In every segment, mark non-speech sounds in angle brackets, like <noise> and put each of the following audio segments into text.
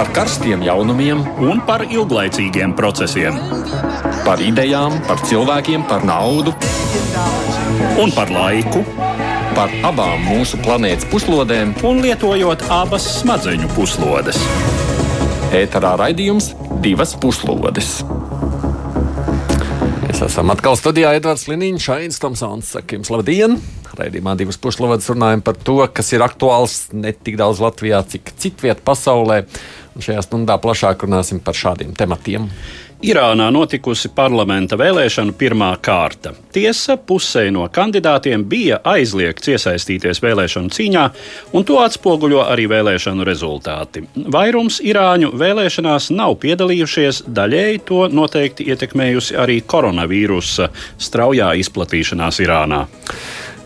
par karstiem jaunumiem, un par ilglaicīgiem procesiem. par idejām, par cilvēkiem, par naudu, Un par laiku, par abām mūsu planētas puslodēm. un lietojot abas smadzeņu puslodes. Ēterā raidījums divas puslodes. Mēs esam atkal studijā Edvards Liniņš, Ains Tomsons. Saka jums labdien! Raidījumā divas puslodes runājam par to, kas ir aktuāls ne tik daudz Latvijā, cik citviet pasaulē. Šajā stundā plašāk runāsim par šādiem tematiem. Irānā notikusi parlamenta vēlēšana pirmā kārta. Tiesa, pusē no kandidātiem bija aizliegts iesaistīties vēlēšanu cīņā, un to atspoguļo arī vēlēšanu rezultāti. Vairums irāņu vēlēšanās nav piedalījušies, daļēji to noteikti ietekmējusi arī koronavīrusa straujā izplatīšanās Irānā.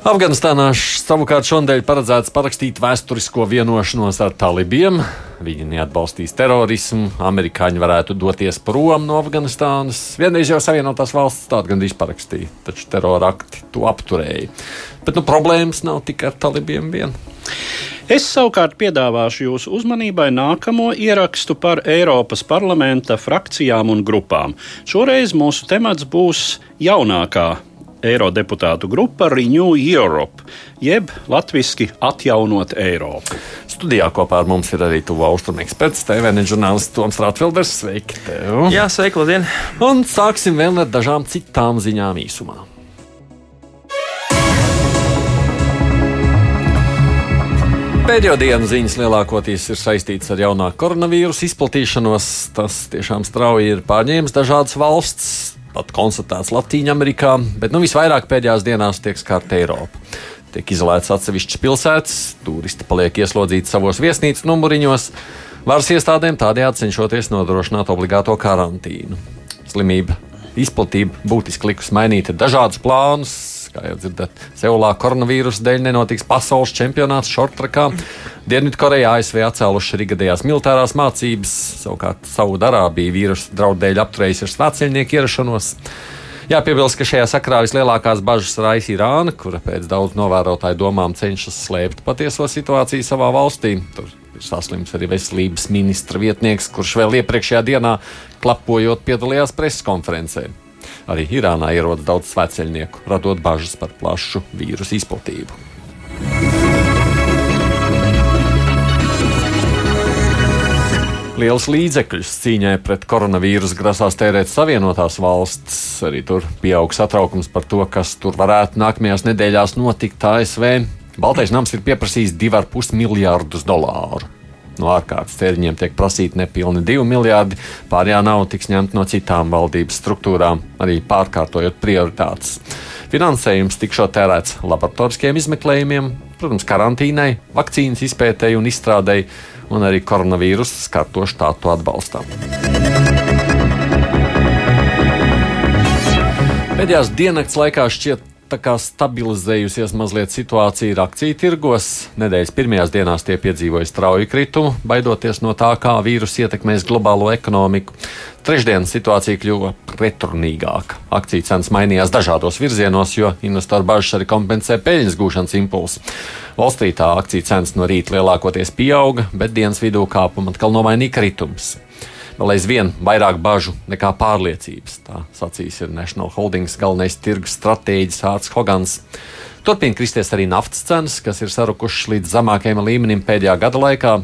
Afganistānā savukārt šonadēļ paredzēts parakstīt vēsturisko vienošanos ar talibiem. Viņi neatbalstīs terorismu, amerikāņi varētu doties prom no Afganistānas. Vienreiz jau Savienotās valsts tādu gandrīz parakstīja, taču terora akti to apturēja. Bet nu, problēmas nav tikai ar talibiem vien. Es savukārt piedāvāšu jūsu uzmanībai nākamo ierakstu par Eiropas parlamenta frakcijām un grupām. Šoreiz mūsu temats būs jaunākā eirodeputātu grupa Renew Europe, jeb latviešu atjaunot Eiropu. Studijā kopā ar mums ir arī tuvu austrumu eksperts, TVN žurnālists Toms Rātfelders. Sveiki! Tev. Jā, sveiki, labdien! Un sāksim vēl ar dažām citām ziņām īsumā. Pēdējo dienu ziņas lielākoties ir saistītas ar jaunā koronavīrusa izplatīšanos. Tas tiešām strauji ir pārņēmis dažādas valsts, pat konstatēts Latvijā, bet nu, visvairāk pēdējās dienās tiek skarta Eiropa. Tiek izolēts atsevišķas pilsētas, turisti paliek ieslodzīti savos viesnīcas numuriņos, varas iestādēm tādējādi cenšoties nodrošināt obligāto karantīnu. Slimība izplatība būtiski likus mainīt dažādus plānus. Kā jau dzirdat, Seulā koronavīrusa dēļ nenotiks pasaules čempionāts šortrakā. Dienvidkoreja ASV atcēluši arī gadījās militārās mācības, savukārt Saudārābija vīrusu draudu dēļ apturējusi ar svētceļnieku ierašanos. Jāpiebilst, ka šajā sakrā vislielākās bažas raisa Irāna, kura pēc daudz novērotāju domām cenšas slēpt patieso situāciju savā valstī. Tur ir saslims arī veselības ministra vietnieks, kurš vēl iepriekšējā dienā klapojot piedalījās preses konferencē. Arī Irānā ierodas daudz svētceļnieku, radot bažas par plašu vīrusu izplatību. Liels līdzekļus cīņai pret koronavīrusu grasās tērēt Savienotās valsts. Arī tur pieaug satraukums par to, kas tur varētu nākamajās nedēļās notikt ASV. Baltais nams ir pieprasījis 2,5 miljārdus dolāru. No ārkārtas tēriņiem tiek prasīti nepilni 2 miljardi, pārējā nauda tiks ņemta no citām valdības struktūrām, arī pārkārtojot prioritātes. Finansējums tikšot tērēts laboratoriskiem izmeklējumiem, protams, karantīnai, vakcīnas izpētēji un izstrādēji, un arī koronavīrusa skarto štātu atbalstam. Pēdējās diennakts laikā šķiet stabilizējusies mazliet situācija ir akciju tirgos. Nedēļas pirmajās dienās tie piedzīvoja strauju kritumu, baidoties no tā, kā vīruss ietekmēs globālo ekonomiku. Trešdienas situācija kļuva pretrunīgāka. Akciju cenas mainījās dažādos virzienos, jo investoru bažas arī kompensē peļņas gūšanas impulsu. Valstrītā akciju cenas no rīta lielākoties pieauga, bet dienas vidū kāpuma atkal nomainīja kritums vēl aizvien vairāk bažu nekā pārliecības. Tā sacīs ir National Holdings galvenais tirgus stratēģis Hārts Hogans. Turpina kristies arī naftas cenas, kas ir sarukušas līdz zemākajam līmenim pēdējā gada laikā.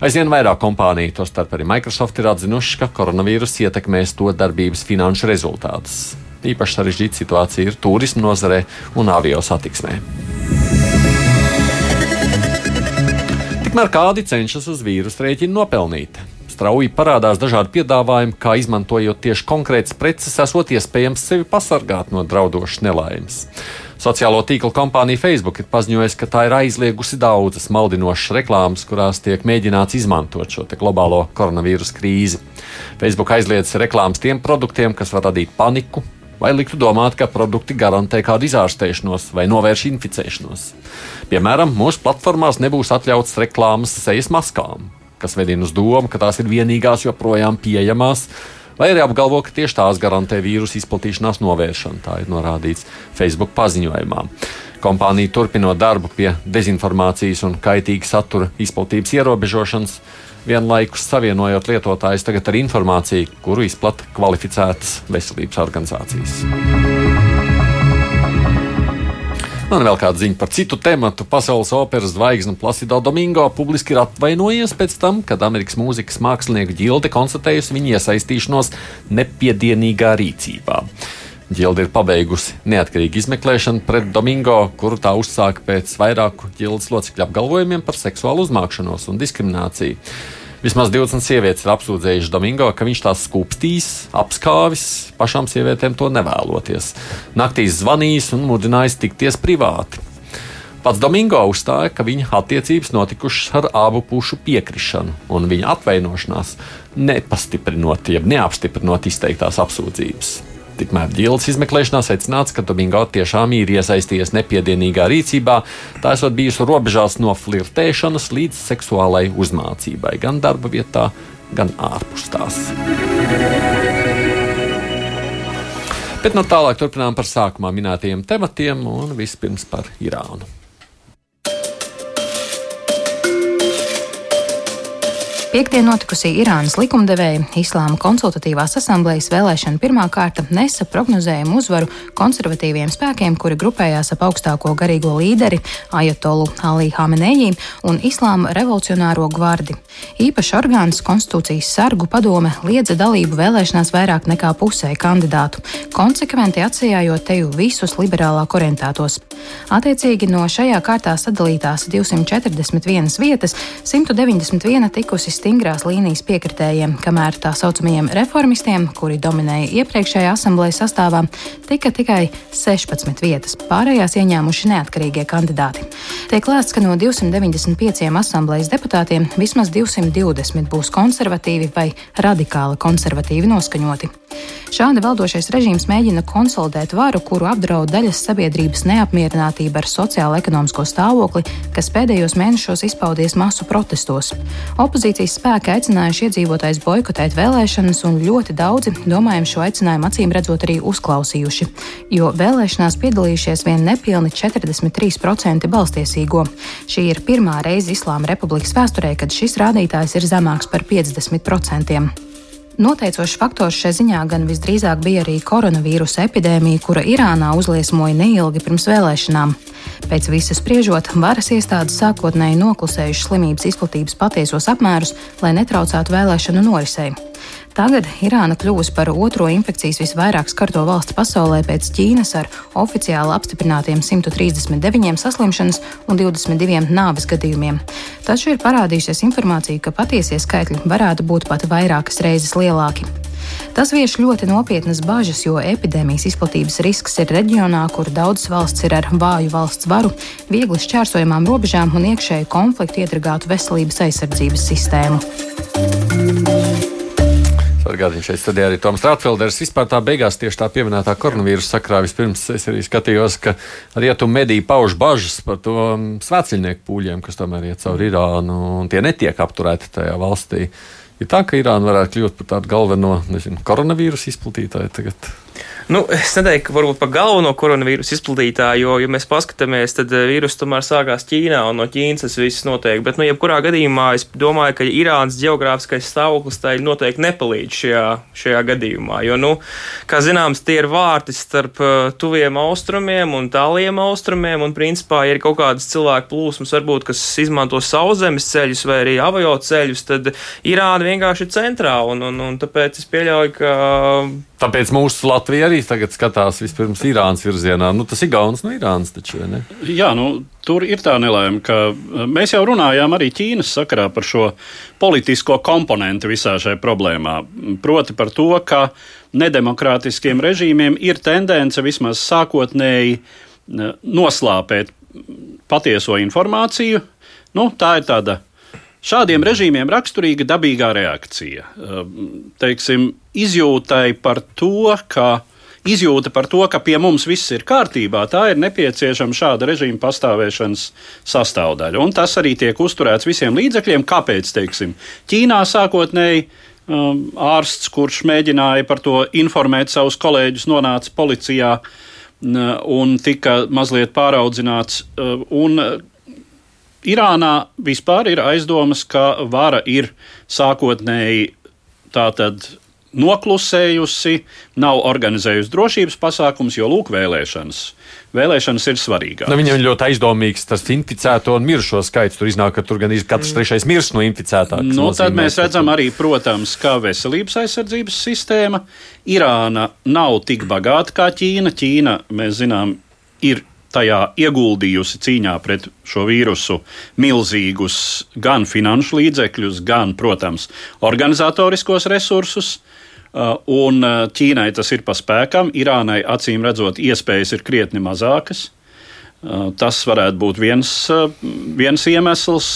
Aizvien vairāk kompāniju, tostarp arī Microsoft, ir atzinuši, ka koronavīrus ietekmēs to darbības finanšu rezultātus. Īpaši sarežģīta situācija ir turismu nozarē un avio satiksmē. Tikmēr kādi cenšas uz vīrusu rēķinu nopelnīt strauji parādās dažādi piedāvājumi, kā izmantojot tieši konkrētas preces, esot iespējams sevi pasargāt no draudošas nelaimes. Sociālo tīklu kompānija Facebook ir paziņojusi, ka tā ir aizliegusi daudzas maldinošas reklāmas, kurās tiek mēģināts izmantot šo globālo koronavīrus krīzi. Facebook aizliedz reklāmas tiem produktiem, kas var radīt paniku, vai liktu domāt, ka produkti garantē kādu izārstēšanos vai novērš inficēšanos. Piemēram, mūsu platformās nebūs atļauts reklāmas sejas maskām, kas vedina uz domu, ka tās ir vienīgās joprojām pieejamās, vai arī apgalvo, ka tieši tās garantē vīrusu izplatīšanās novēršanu. Tā ir norādīts Facebook paziņojumā. Kompānija turpinot darbu pie dezinformācijas un kaitīga satura izplatības ierobežošanas, vienlaikus savienojot lietotājus tagad ar informāciju, kuru izplata kvalificētas veselības organizācijas. Man vēl kāda ziņa par citu tematu. Pasaules operas zvaigzne Placido Domingo publiski ir atvainojies pēc tam, kad Amerikas mūzikas mākslinieku ģilde konstatējusi viņa iesaistīšanos nepiedienīgā rīcībā. Ģilde ir pabeigusi neatkarīgu izmeklēšanu pret Domingo, kuru tā uzsāka pēc vairāku ģildes locekļu apgalvojumiem par seksuālu uzmākšanos un diskrimināciju. Vismaz 20 sievietes ir apsūdzējušas Domingo, ka viņš tās skūpstīs, apskāvis, pašām sievietēm to nevēloties. Naktīs zvanījis un mudinājis tikties privāti. Pats Domingo uzstāja, ka viņa attiecības notikušas ar abu pušu piekrišanu, un viņa atvainošanās nepastiprinot, jeb neapstiprinot izteiktās apsūdzības. Tikmēr ģildes izmeklēšanā secināts, ka Domingo tiešām ir iesaistījies nepiedienīgā rīcībā, tā esot bijusi robežās no flirtēšanas līdz seksuālai uzmācībai gan darba vietā, gan ārpus tās. Bet no tālāk turpinām par sākumā minētajiem tematiem un vispirms par Irānu. Piektdien notikusī Irānas likumdevēja Islāma konsultatīvās asamblejas vēlēšana pirmā kārta nesa prognozējumu uzvaru konservatīviem spēkiem, kuri grupējās ap augstāko garīgo līderi Ajatolu Alī Hameneji un Islāma revolucionāro gvardi. Īpaši orgāns konstitūcijas sargu padome liedza dalību vēlēšanās vairāk nekā pusē kandidātu, konsekventi atsijājot teju visus liberālāk orientētos. Attiecīgi no šajā kārtā sadalītās 241 vietas 191 tikusi stingrās līnijas piekritējiem, kamēr tā saucamajiem reformistiem, kuri dominēja iepriekšējā asamblejas sastāvā, tika tikai 16 vietas, pārējās ieņēmuši neatkarīgie kandidāti. Tiek lēsts, ka no 295 asamblejas deputātiem vismaz 220 būs konservatīvi vai radikāli konservatīvi noskaņoti. Šādi valdošais režīms mēģina konsolidēt varu, kuru apdraud daļas sabiedrības neapmierinātība ar sociālo-ekonomisko stāvokli, kas pēdējos mēnešos izpaudies masu protestos. Opozīcijas spēki aicinājuši iedzīvotājus boikotēt vēlēšanas, un ļoti daudzi, domājam, šo aicinājumu acīm redzot arī uzklausījuši, jo vēlēšanās piedalījušies vien nepilni 43% balstiesīgo. Šī ir pirmā reize Islāma republikas vēsturē, kad šis rādītājs ir zemāks par 50%. Noteicošs faktors šai ziņā gan visdrīzāk bija arī koronavīrusa epidēmija, kura Irānā uzliesmoja neilgi pirms vēlēšanām. Pēc visa spriežot, varas iestādes sākotnēji noklusējušas slimības izplatības patiesos apmērus, lai netraucētu vēlēšanu norisei. Tagad Irāna kļuvusi par otro infekcijas visvairāk skarto valsti pasaulē pēc Ķīnas ar oficiāli apstiprinātiem 139 saslimšanas un 22 nāves gadījumiem. Taču ir parādījusies informācija, ka patiesie skaitļi varētu būt pat vairākas reizes lielāki. Tas vieš ļoti nopietnas bažas, jo epidēmijas izplatības risks ir reģionā, kur daudzas valsts ir ar vāju valsts varu, viegli šķērsojamām robežām un iekšēju konfliktu iedragātu veselības aizsardzības sistēmu. Atgādījums šeit studijā arī Toms Rātfelders. Vispār tā beigās tieši tā pieminētā koronavīrusa sakrā vispirms es arī skatījos, ka rietumu mediji pauž bažas par to svētceļnieku pūļiem, kas tomēr iet cauri Irānu, un tie netiek apturēti tajā valstī. Ir tā, ka Irāna varētu kļūt par tādu galveno nezinu, koronavīrusu izplatītāju tagad. Nu, es neteiktu, ka varbūt par galveno koronavīrusu izplatītāju, jo, ja mēs paskatāmies, tad eh, vīrus tomēr sākās Ķīnā un no Ķīnas tas viss notiek. Bet, nu, jebkurā gadījumā es domāju, ka Irānas geogrāfiskais stāvoklis tai noteikti nepalīdz šajā, šajā gadījumā. Jo, nu, kā zināms, tie ir vārti starp uh, tuviem austrumiem un tāliem austrumiem, un, principā, ja ir kaut kādas cilvēku plūsmas, varbūt, kas izmanto sauszemes ceļus vai arī avajo ceļus, tad Irāna vienkārši ir centrā, un, un, un tāpēc es pieļauju, ka Tāpēc mūsu Latvija arī tagad skatās vispirms Irānas virzienā. Nu, tas ir Gauns no Irānas taču, ne? Jā, nu, tur ir tā nelēma, ka eh, mēs jau runājām arī Ķīnas sakarā par šo politisko komponentu visā šajā problēmā. Proti par to, ka nedemokrātiskiem režīmiem ir tendence vismaz sākotnēji eh, noslāpēt patieso informāciju. Nu, tā ir tāda Šādiem režīmiem raksturīga dabīgā reakcija. Ehm, teiksim, izjūtai par to, ka izjūta par to, ka pie mums viss ir kārtībā, tā ir nepieciešama šāda režīma pastāvēšanas sastāvdaļa. Un tas arī tiek uzturēts visiem līdzekļiem. Kāpēc? Teiksim, Ķīnā sākotnēji um, ārsts, kurš mēģināja par to informēt savus kolēģus, nonāca policijā. un tika mazliet pāraudzināts. Un Irānā vispār ir aizdomas, ka vara ir sākotnēji tātad noklusējusi, nav organizējusi drošības pasākums, jo lūk, vēlēšanas. Vēlēšanas ir svarīgākas. Nu, viņam ir ļoti aizdomīgs tas inficēto un mirušo skaits. Tur iznāk, ka tur gan katrs trešais mirst no inficētā. Nu, tad mēs redzam arī, protams, kā veselības aizsardzības sistēma. Irāna nav tik bagāta kā Ķīna. Ķīna, mēs zinām, ir tajā ieguldījusi cīņā pret šo vīrusu milzīgus gan finanšu līdzekļus, gan, protams, organizatoriskos resursus. Uh, un uh, Ķīnai tas ir pa spēkam, Irānai acīm redzot, iespējas ir krietni mazākas. Uh, tas varētu būt viens, viens iemesls.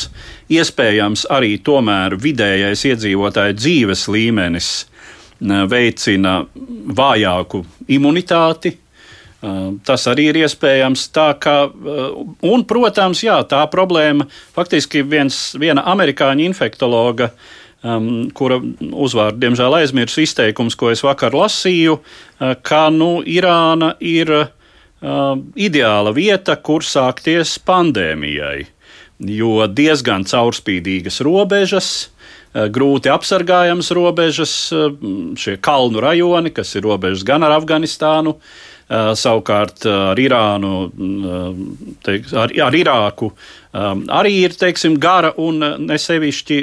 Iespējams, arī tomēr vidējais iedzīvotāju dzīves līmenis veicina vājāku imunitāti, Tas arī ir iespējams. Kā, un, protams, jā, tā problēma faktiski viens, viena amerikāņu infektologa um, kura uzvārdu diemžēl aizmirsu izteikums, ko es vakar lasīju, uh, ka nu, Irāna ir uh, ideāla vieta, kur sākties pandēmijai, jo diezgan caurspīdīgas robežas. Uh, grūti apsargājams robežas, uh, šie kalnu rajoni, kas ir robežas gan ar Afganistānu, uh, savukārt ar Irānu, teik, ar, ar Irāku arī ir teiksim, gara un nesevišķi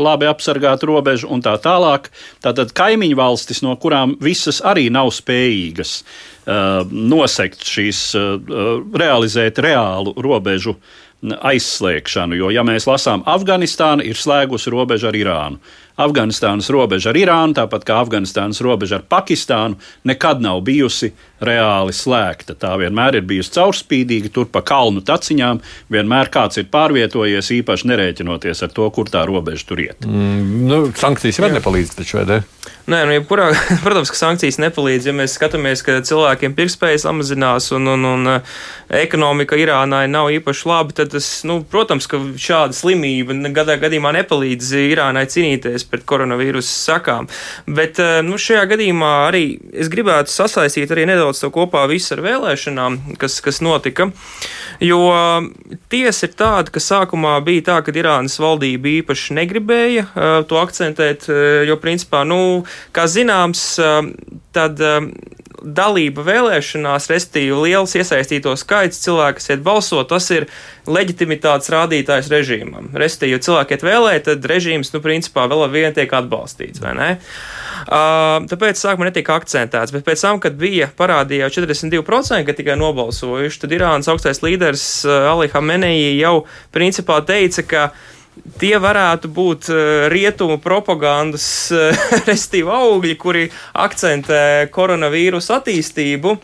labi apsargāta robeža un tā tālāk. Tātad kaimiņu valstis, no kurām visas arī nav spējīgas nosegt šīs, realizēt reālu robežu aizslēgšanu. Jo, ja mēs lasām, Afganistāna ir slēgusi robežu ar Irānu. Afganistānas robeža ar Irānu, tāpat kā Afganistānas robeža ar Pakistānu, nekad nav bijusi reāli slēgta. Tā vienmēr ir bijusi caurspīdīga, tur pa kalnu taciņām vienmēr kāds ir pārvietojies, īpaši nerēķinoties ar to, kur tā robeža tur iet. Mm, nu, sankcijas var nepalīdz taču, vai ne? Nē, nu, jebkurā, <laughs> protams, ka sankcijas nepalīdz. Ja mēs skatāmies, ka cilvēkiem pirktspēja samazinās un, un, un uh, ekonomika Irānai nav īpaši laba, tad tas, nu, protams, ka šāda slimība gadā gadījumā nepalīdz Irānai cīnīties pret koronavīrusu sakām. Bet uh, nu, šajā gadījumā arī es gribētu sasaistīt arī nedaudz to kopā visu ar vēlēšanām, kas, kas notika. Jo tiesa ir tāda, ka sākumā bija tā, ka Irānas valdība īpaši negribēja uh, to akcentēt, jo principā, nu, kā zināms, tad. Dalība vēlēšanās, respektīvi liels iesaistīto skaits cilvēku, kas iet balsot, tas ir leģitimitātes rādītājs režīmam. Respektīvi, ja cilvēki iet vēlēt, tad režīms, nu, principā vēl ar vienu tiek atbalstīts, vai ne? Uh, tāpēc sākumā netika akcentēts, bet pēc tam, kad bija parādījās 42%, ka tikai nobalsojuši, tad Irānas augstais līderis uh, Ali Hamenei jau principā teica, ka tie varētu būt rietumu propagandas <laughs> restīvi augļi, kuri akcentē koronavīrusu attīstību.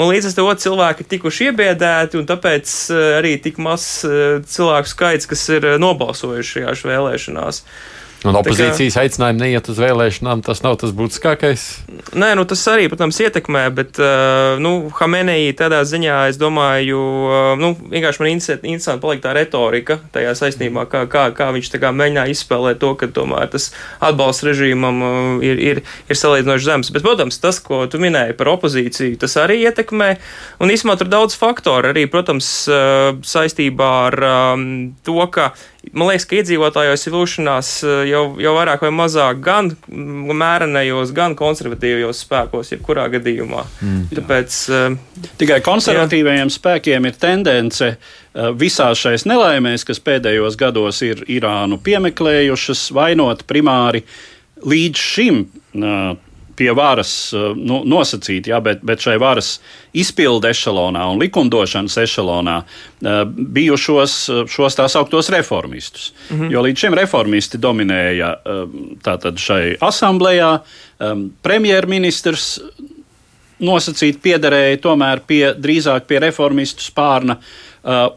Un līdz ar to cilvēki ir tikuši iebiedēti, un tāpēc arī tik mazs cilvēku skaits, kas ir nobalsojuši šajās vēlēšanās. Uh, Un opozīcijas kā, aicinājumi neiet uz vēlēšanām, tas nav tas būtiskākais. Nē, nu tas arī, protams, ietekmē, bet, uh, nu, Hamenei tādā ziņā, es domāju, uh, nu, vienkārši man interesanti paliek tā retorika tajā saistībā, kā, kā, kā viņš kā mēģināja izspēlēt to, ka tomēr tas atbalsts režīmam uh, ir, ir, ir salīdzinoši zems. Bet, protams, tas, ko tu minēji par opozīciju, tas arī ietekmē, un īsumā tur daudz faktoru arī, protams, saistībā ar um, to, ka Man liekas, ka iedzīvotājos ir vilšanās eh, jau, jau vairāk vai mazāk gan mērenajos, gan konservatīvajos spēkos, jebkurā gadījumā. Mm. Tāpēc, uh, Tikai konservatīvajiem jā. spēkiem ir tendence uh, visās šais nelaimēs, kas pēdējos gados ir Irānu piemeklējušas, vainot primāri līdz šim. Uh, pie varas eh, nu, nosacīti, ja, bet, bet šai varas izpildu ešalonā un likumdošanas ešalonā uh, bijušos šos tā sauktos reformistus. -hmm. Jo līdz šim reformisti dominēja tātad šai asamblējā, premjerministrs nosacīti piederēja tomēr pie, drīzāk pie reformistu spārna,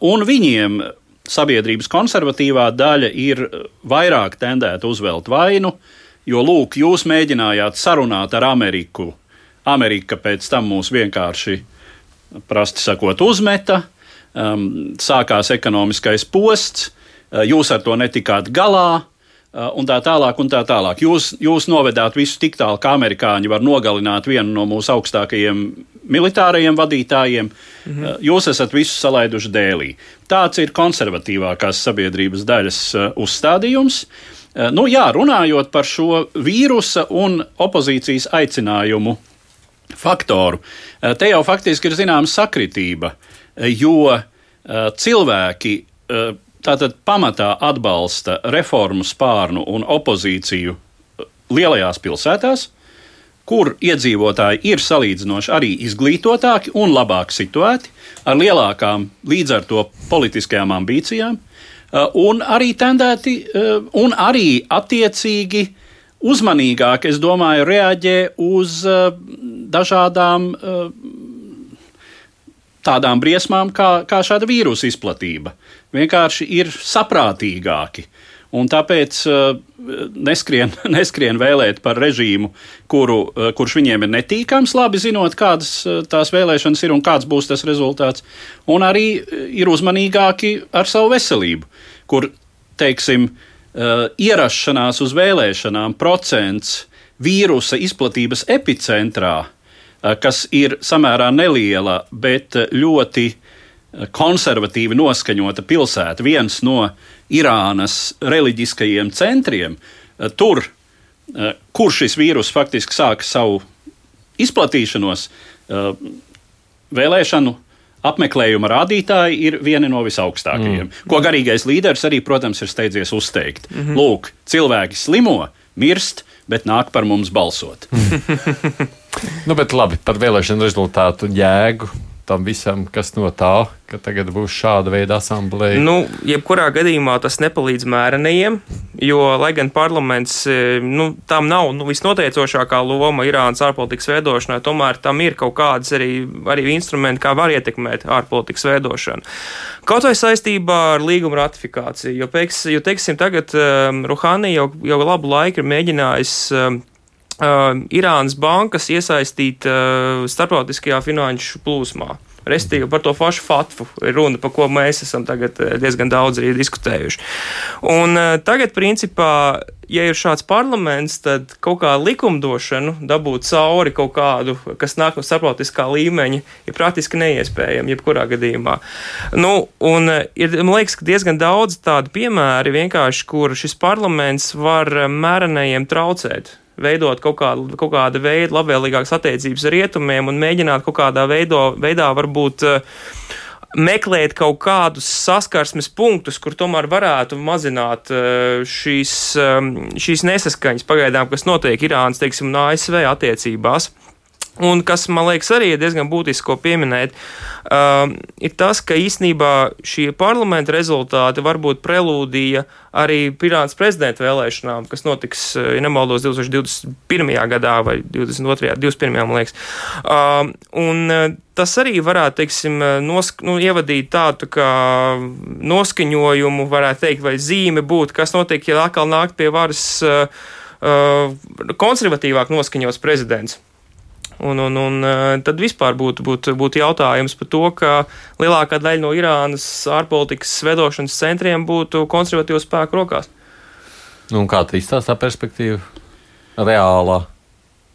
un viņiem sabiedrības konservatīvā daļa ir vairāk tendēta uzvelt vainu uh, Jo, lūk, jūs mēģinājāt sarunāt ar Ameriku. Amerika pēc tam mūs vienkārši, prasti sakot, uzmeta. Um, sākās ekonomiskais posts, uh, jūs ar to netikāt galā. un tā tālāk. Un tā tālāk. Jūs, jūs novedāt visu tik tālu, ka amerikāņi var nogalināt vienu no mūsu augstākajiem militārajiem vadītājiem. Mhm. Jūs esat visu salaiduši dēlī. Tāds ir konservatīvākās sabiedrības daļas uzstādījums. Nu, jā, runājot par šo vīrusa un opozīcijas aicinājumu faktoru, te jau faktiski ir zināma sakritība, jo cilvēki tātad pamatā atbalsta reformu spārnu un opozīciju lielajās pilsētās, kur iedzīvotāji ir salīdzinoši arī izglītotāki un labāk situēti, ar lielākām līdz ar to politiskajām ambīcijām, un arī tendēti, un arī attiecīgi uzmanīgāk, es domāju, reaģē uz dažādām tādām briesmām kā, kā šāda vīrusu izplatība. Vienkārši ir saprātīgāki. Un tāpēc uh, neskrien, <laughs> neskrien vēlēt par režīmu, kuru, uh, kurš viņiem ir netīkams, labi zinot, kādas uh, tās vēlēšanas ir un kāds būs tas rezultāts. Un arī ir uzmanīgāki ar savu veselību, kur, teiksim, ierašanās uz vēlēšanām procents vīrusa izplatības epicentrā kas ir samērā neliela, bet ļoti konservatīvi noskaņota pilsēta, viens no Irānas reliģiskajiem centriem, eh, tur, kur šis vīrus faktiski sāka savu izplatīšanos, vēlēšanu apmeklējuma rādītāji ir vieni no visaugstākajiem. Mm. Ko garīgais līderis arī, protams, ir steidzies uzteikt. Mm -hmm. Lūk, cilvēki slimo, mirst, bet nāk par mums balsot. <laughs> nu, bet labi par vēlēšanu rezultātu jēgu tam visam, kas no tā, ka tagad būs šāda veida asamblēja? Nu, jebkurā gadījumā tas nepalīdz mērenajiem, jo, lai gan parlaments e, nu, tam nav nu, visnoteicošākā loma Irānas ārpolitikas veidošanai, tomēr tam ir kaut kādas arī, arī instrumenti, kā var ietekmēt ārpolitikas veidošanu. Kaut vai saistībā ar līguma ratifikāciju, jo, peiks, jo teiksim, tagad um, Ruhani jau, jau labu laiku ir mēģinājis um, uh, Irānas bankas iesaistīt uh, starptautiskajā finanšu plūsmā. Restīvi par to pašu fatfu ir runa, par ko mēs esam tagad diezgan daudz arī diskutējuši. Un uh, tagad, principā, ja ir šāds parlaments, tad kaut kā likumdošanu dabūt cauri kaut kādu, kas nāk no starptautiskā līmeņa, ir praktiski neiespējami, jebkurā gadījumā. Nu, un ir, man liekas, ka diezgan daudz tādu piemēru vienkārši, kur šis parlaments var mērenējiem traucēt veidot kaut, kādu, kaut kāda veida labvēlīgākas attiecības ar rietumiem un mēģināt kaut kādā veido, veidā varbūt uh, meklēt kaut kādus saskarsmes punktus, kur tomēr varētu mazināt uh, šīs, um, šīs nesaskaņas pagaidām, kas notiek Irānas, teiksim, un ASV attiecībās. Un kas man liekas arī ir diezgan būtiski, ko pieminēt, uh, ir tas, ka īsnībā šie parlamenta rezultāti varbūt prelūdija arī Pirānas prezidenta vēlēšanām, kas notiks, uh, ja nemaldos, 2021. gadā vai 2022. 21. man liekas. Uh, un uh, tas arī varētu, teiksim, uh, nosk nu, ievadīt tādu kā noskaņojumu, varētu teikt, vai zīme būt, kas notiek, ja atkal nāk pie varas uh, konservatīvāk noskaņots prezidents. Un, un, un eh, tad vispār būtu, būtu, būtu jautājums par to, ka lielākā daļa no Irānas ārpolitikas vedošanas centriem būtu konservatīvu spēku rokās. Nu, kā tā izstāsta perspektīva reālā?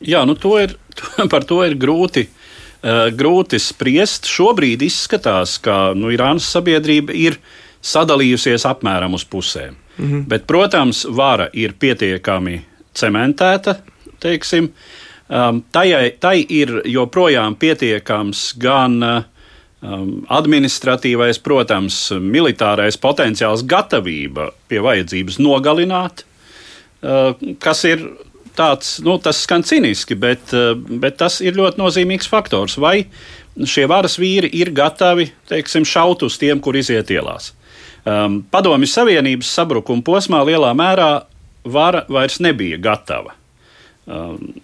Jā, nu to ir, <laughs> par to ir grūti, uh, grūti spriest. Šobrīd izskatās, ka nu, Irānas sabiedrība ir sadalījusies apmēram uz pusēm. Mm -hmm. Bet, protams, vara ir pietiekami cementēta, teiksim, uh, tajai, tai ir joprojām pietiekams gan um, administratīvais, protams, militārais potenciāls, gatavība pie vajadzības nogalināt, uh, kas ir tāds, nu, tas skan ciniski, bet, uh, bet tas ir ļoti nozīmīgs faktors. Vai šie varas vīri ir gatavi, teiksim, šaut uz tiem, kur iziet ielās? Um, Padomju Savienības sabrukuma posmā lielā mērā vara vairs nebija gatava. Um,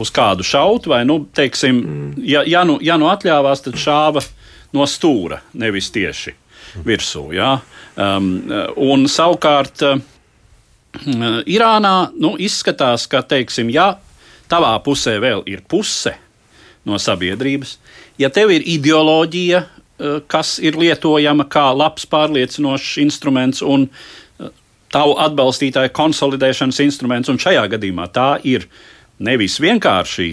uz kādu šaut, vai, nu, teiksim, mm. ja, ja, nu, ja nu atļāvās, tad šāva no stūra, nevis tieši virsū. Ja? Um, un savukārt uh, Irānā nu, izskatās, ka, teiksim, ja tavā pusē vēl ir puse no sabiedrības, ja tev ir ideoloģija, uh, kas ir lietojama kā labs pārliecinošs instruments un uh, tavu atbalstītāju konsolidēšanas instruments, un šajā gadījumā tā ir nevis vienkārši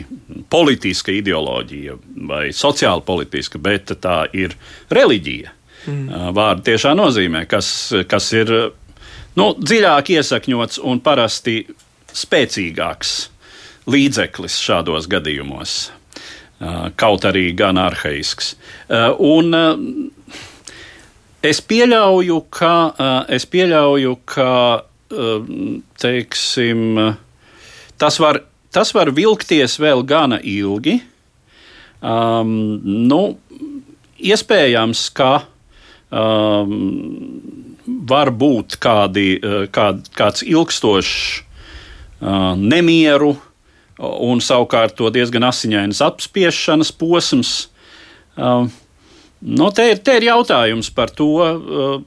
politiska ideoloģija vai sociāla politiska, bet tā ir reliģija. Mm. Vārda tiešā nozīmē, kas, kas ir nu, dziļāk iesakņots un parasti spēcīgāks līdzeklis šādos gadījumos. Kaut arī gan arhaisks. Un es pieļauju, ka, es pieļauju, ka teiksim, tas, var, tas var vilkties vēl gana ilgi. Um, nu, iespējams, ka um, var būt kādi, kād, kāds ilgstošs uh, nemieru un savukārt to diezgan asiņainas apspiešanas posms. Uh, nu, te, ir, te ir jautājums par to, uh,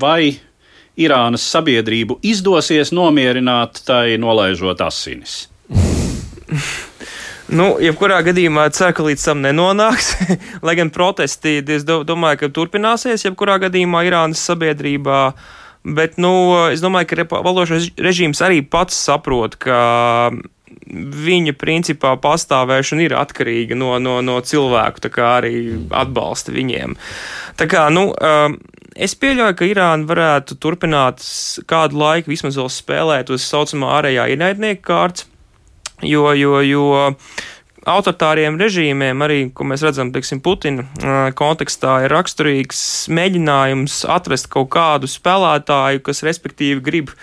vai Irānas sabiedrību izdosies nomierināt, tai nolaižot asinis. Nu, jebkurā gadījumā ceru, ka līdz tam nenonāks. <laughs> Lai gan protesti, es domāju, ka turpināsies jebkurā gadījumā Irānas sabiedrībā. Bet, nu, es domāju, ka valdošais režīms arī pats saprot, ka viņa principā pastāvēšana ir atkarīga no, no, no cilvēku, tā kā arī atbalsta viņiem. Tā kā, nu, um, es pieļauju, ka Irāna varētu turpināt kādu laiku vismaz vēl spēlēt uz saucamā ārējā ienaidnieka kārtas jo, jo, jo autoritāriem režīmiem, arī, ko mēs redzam, teiksim, Putina kontekstā, ir raksturīgs mēģinājums atrast kaut kādu spēlētāju, kas respektīvi grib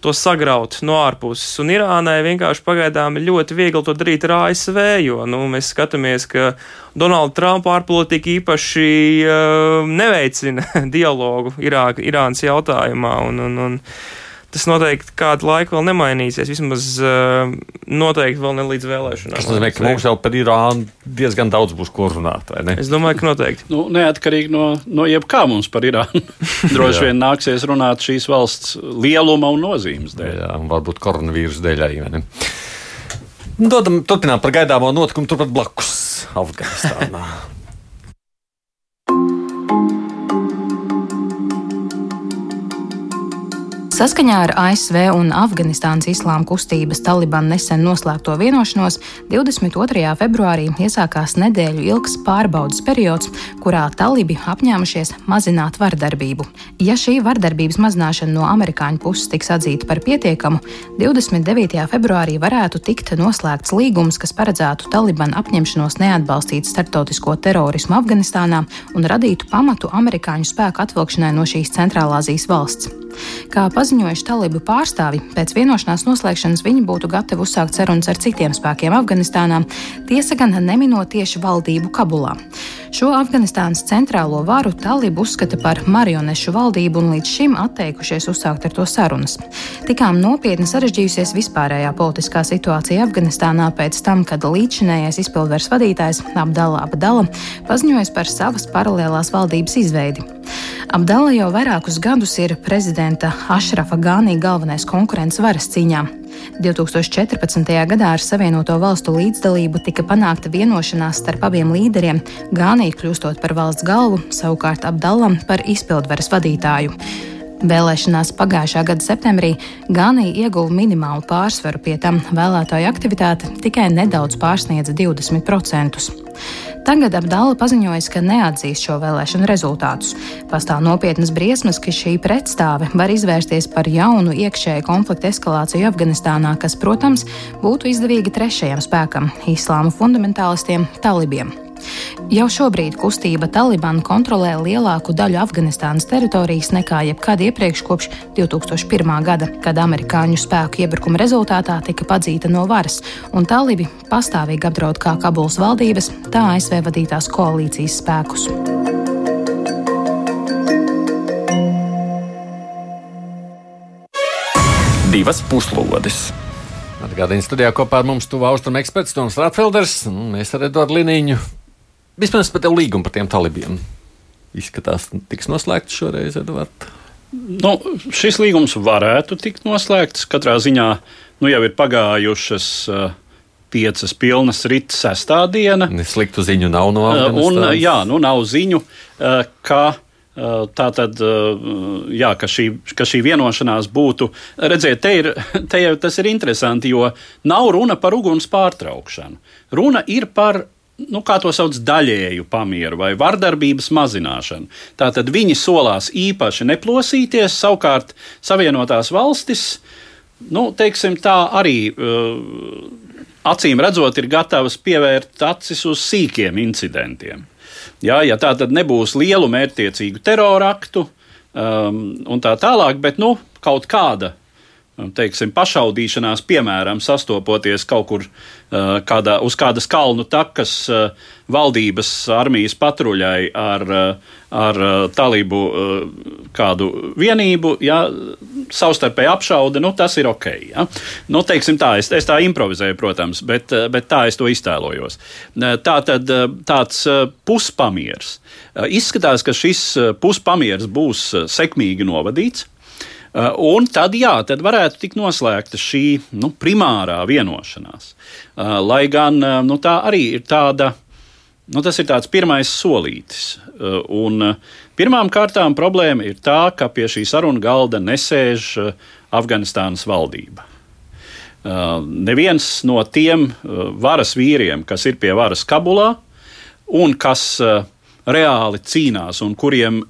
to sagraut no ārpuses. Un Irānai vienkārši pagaidām ir ļoti viegli to darīt ar ASV, jo nu, mēs skatāmies, ka Donalda Trumpa ārpolitika īpaši uh, neveicina <laughs> dialogu Irā, Irānas jautājumā. Un, un, un, tas noteikti kādu laiku vēl nemainīsies. Vismaz uh, noteikti vēl ne līdz vēlēšanām. Tas nozīmē, ka mums jau par Irānu diezgan daudz būs ko runāt. Ne? Es domāju, ka noteikti. Nu, neatkarīgi no, no jebkā mums par Irānu <laughs> droši vien nāksies runāt šīs valsts lieluma un nozīmes dēļ. Jā, un varbūt koronavīrusa dēļ arī. Dodam, turpinām par gaidāmo notikumu turpat blakus Afganistānā. <laughs> Saskaņā ar ASV un Afganistānas islāma kustības Taliban nesen noslēgto vienošanos 22. februārī iesākās nedēļu ilgs pārbaudas periods, kurā talibi apņēmušies mazināt vardarbību. Ja šī vardarbības mazināšana no amerikāņu puses tiks atzīta par pietiekamu, 29. februārī varētu tikt noslēgts līgums, kas paredzētu Taliban apņemšanos neatbalstīt starptautisko terorismu Afganistānā un radītu pamatu amerikāņu spēku atvilkšanai no šīs centrālāzijas valsts. Kā paziņojuši talibu pārstāvi, pēc vienošanās noslēgšanas viņi būtu gatavi uzsākt sarunas ar citiem spēkiem Afganistānā, tiesa gan neminot tieši valdību Kabulā. Šo Afganistānas centrālo varu talibu uzskata par marionešu valdību un līdz šim atteikušies uzsākt ar to sarunas. Tikām nopietni sarežģījusies vispārējā politiskā situācija Afganistānā pēc tam, kad līdzinējais izpildvaras vadītājs Abdala Abdala paziņoja par savas paralēlās valdības izveidi. Abdala jau vairākus gadus ir prezidenta Ašrafa Gānī galvenais konkurents varas cīņā. 2014. gadā ar Savienoto valstu līdzdalību tika panākta vienošanās starp abiem līderiem, Gānī kļūstot par valsts galvu, savukārt Abdalam par izpildvaras vadītāju. Vēlēšanās pagājušā gada septembrī Gānija ieguva minimālu pārsvaru, pie tam vēlētāju aktivitāte tikai nedaudz pārsniedza 20%. Tagad Abdala paziņoja, ka neatzīs šo vēlēšanu rezultātus. Pastāv nopietnas briesmas, ka šī pretstāve var izvērsties par jaunu iekšēju konfliktu eskalāciju Afganistānā, kas, protams, būtu izdevīga trešajam spēkam - islāma fundamentālistiem, talibiem. Jau šobrīd kustība Taliban kontrolē lielāku daļu Afganistānas teritorijas nekā jebkad iepriekš kopš 2001. gada, kad amerikāņu spēku iebrukuma rezultātā tika padzīta no varas, un talibi pastāvīgi apdraud kā Kabulas valdības, tā ASV vadītās koalīcijas spēkus. Divas puslodes! Atgādījums studijā kopā ar mums tuvu austrumu eksperts Toms Rātfelders, un mēs ar Eduardu Liniņu Vispirms par tev līgumu par tiem talibiem. Izskatās, tiks noslēgts šoreiz, Edvards. Nu, šis līgums varētu tikt noslēgts. Katrā ziņā nu, jau ir pagājušas uh, piecas pilnas rīta sestā diena. Sliktu ziņu nav no Afganistānas. Un, jā, nu, nav ziņu, uh, ka Tā tad, jā, ka šī, ka šī vienošanās būtu, redziet, te, ir, te jau tas ir interesanti, jo nav runa par uguns pārtraukšanu. Runa ir par nu, kā to sauc, daļēju pamieru vai vardarbības mazināšanu. Tātad viņi solās īpaši neplosīties, savukārt Savienotās valstis, nu, teiksim, tā arī. Uh, acīm redzot, ir gatavas pievērt acis uz sīkiem incidentiem. Jā, ja tā tad nebūs lielu mērķtiecīgu teroraktu um, un tā tālāk, bet nu, kaut kāda teiksim, pašaudīšanās, piemēram, sastopoties kaut kur uh, kādā, uz kādas kalnu takas uh, valdības armijas patruļai ar, uh, ar talību kādu vienību, ja, savstarpēji apšauda, nu, tas ir ok. Ja. Nu, teiksim tā, es, es tā improvizēju, protams, bet, bet tā es to iztēlojos. Tā tad tāds puspamieris. Izskatās, ka šis puspamieris būs sekmīgi novadīts. Uh, un tad, jā, tad varētu tikt noslēgta šī nu, primārā vienošanās. Uh, lai gan uh, nu, tā arī ir tāda, nu, tas ir tāds pirmais solītis. Un pirmām kārtām problēma ir tā, ka pie šī sarunu galda nesēž Afganistānas valdība. Neviens no tiem varas vīriem, kas ir pie varas Kabulā un kas reāli cīnās un kuriem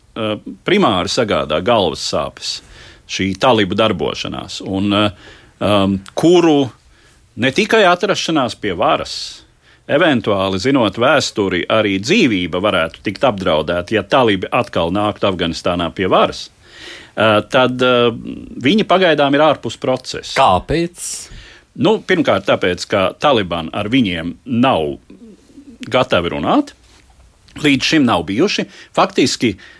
primāri sagādā galvas sāpes, šī talibu darbošanās, un um, kuru ne tikai atrašanās pie varas, eventuāli zinot vēsturi, arī dzīvība varētu tikt apdraudēta, ja talibi atkal nāktu Afganistānā pie varas. Uh, tad uh, viņi pagaidām ir ārpus procesa. Kāpēc? Nu, pirmkārt, tāpēc, ka Taliban ar viņiem nav gatavi runāt. Līdz šim nav bijuši. Faktiski uh, Uh,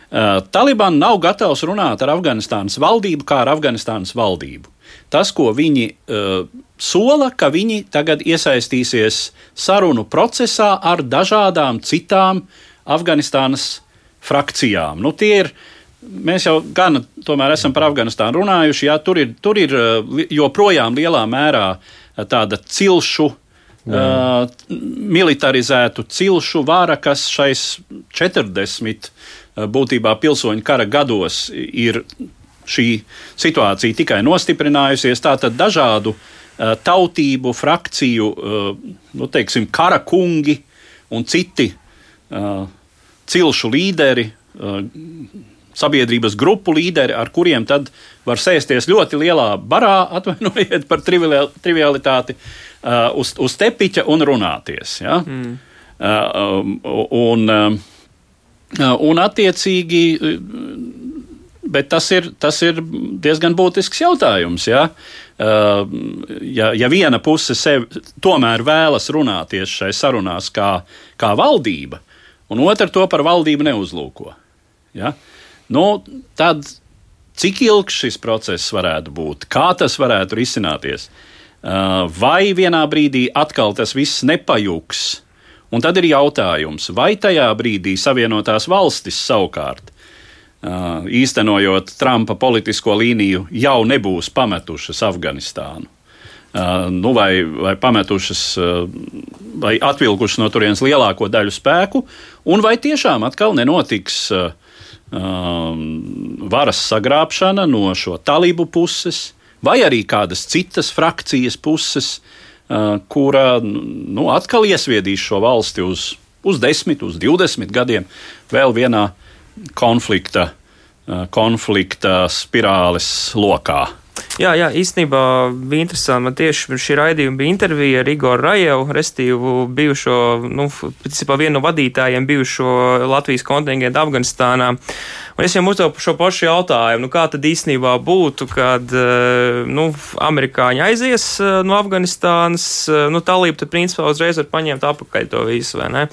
Taliban nav gatavs runāt ar Afganistānas valdību kā ar Afganistānas valdību. Tas, ko viņi uh, sola, ka viņi tagad iesaistīsies sarunu procesā ar dažādām citām Afganistānas frakcijām. Nu, tie ir Mēs jau gan tomēr esam par Afganistānu runājuši. Jā, tur ir, tur ir uh, joprojām lielā mērā uh, tāda cilšu, uh, militarizētu cilšu vara, kas šais 40 Eh, būtībā pilsoņu kara gados ir šī situācija tikai nostiprinājusies. Tātad dažādu uh, tautību, frakciju, uh, nu, teiksim, kara kungi un citi cilšu līderi, sabiedrības grupu līderi, ar kuriem tad var sēsties ļoti lielā barā, <laughs> atvainojiet par trivialitāti, uz, uz tepiņa un runāties. Ja? Mm. Um, un, um, Un, attiecīgi, bet tas ir, tas ir diezgan būtisks jautājums. Ja? Ja, ja viena puse sev tomēr vēlas runāties šai sarunās kā, kā valdība, un otra to par valdību neuzlūko, ja? nu, tad cik ilgs šis process varētu būt, kā tas varētu risināties, vai vienā brīdī atkal tas viss nepajūgs Un tad ir jautājums, vai tajā brīdī Savienotās valstis savukārt, īstenojot Trumpa politisko līniju, jau nebūs pametušas Afganistānu. Nu, vai, vai pametušas, vai atvilkušas no turienes lielāko daļu spēku, un vai tiešām atkal nenotiks varas sagrābšana no šo talību puses, vai arī kādas citas frakcijas puses, uh, kura nu, atkal iesviedīs šo valsti uz, uz 10, uz 20 gadiem vēl vienā konflikta, konflikta spirāles lokā. Jā, jā, īstenībā bija interesanti. Man tieši šī raidījuma bija intervija ar Igoru Rajevu, restīvu bijušo, nu, principā vienu no vadītājiem bijušo Latvijas kontingentu Afganistānā. Un es viņam uzdevu šo pašu jautājumu, nu, kā tad īstenībā būtu, kad eh, nu, amerikāņi aizies eh, no Afganistānas, eh, nu, talība tad principā uzreiz var paņemt apakaļ to visu, vai ne?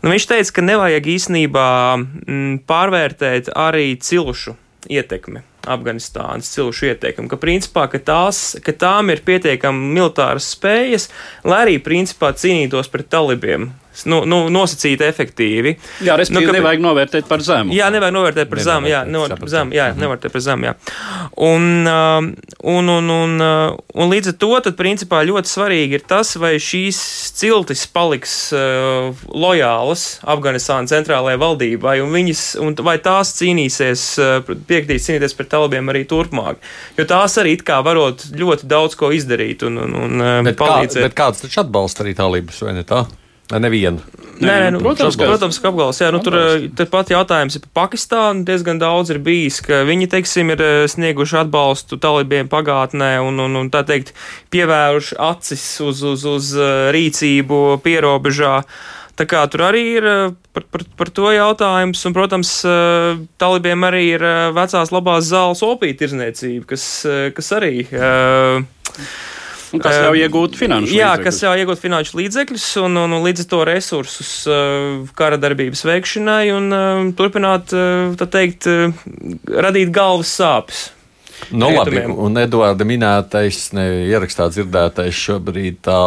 Nu, viņš teica, ka nevajag īstenībā m, mm, pārvērtēt arī cilšu ietekmi Afganistānas cilšu ieteikumu, ka principā ka tās, ka tām ir pietiekami militāras spējas, lai arī principā cīnītos pret talibiem nu, nu, nosacīti efektīvi. Jā, respektīvi, Nu, ka- nevajag novērtēt par zemu. Jā, nevajag novērtēt par zemu. Jā, novērtēt par zemu. Jā, nevērtēt par zemu. Jā. Un, um, un, un, un, uh, un līdz ar to, tad, principā, ļoti svarīgi ir tas, vai šīs ciltis paliks uh, lojālas Afganistānas centrālajai valdībai, un, viņas, un vai tās cīnīsies, uh, piektīs cīnīties pret talibiem arī turpmāk. Jo tās arī it kā varot ļoti daudz ko izdarīt un, un, un uh, Bet, kā, palīdzēt. bet kāds taču atbalsta arī tālības, vai ne tā? Nevienu? Nē, nē, nu, protams, ka- protams, ka apgabals. Jā, nu, tur eh, tepat jautājums ir par Pakistānu. Diezgan daudz ir bijis, ka viņi, teiksim, ir eh, snieguši atbalstu talibiem pagātnē un, un, un tā teikt, pievēruši acis uz, uz, uz eh, rīcību pierobežā. Tā kā tur arī ir par, par, par to jautājums, un, protams, talibiem arī ir vecās labās zāles opīta tirzniecība, kas, kas arī. eh, Un kas ļauj iegūt finanšu Jā, līdzekļus. kas ļauj iegūt finanšu līdzekļus un, un, un līdz ar to resursus uh, kara darbības veikšanai un turpināt, uh, tā teikt, uh, radīt galvas sāpes. Nu, labi, un Eduarda minētais, ne ierakstā dzirdētais šobrīd tā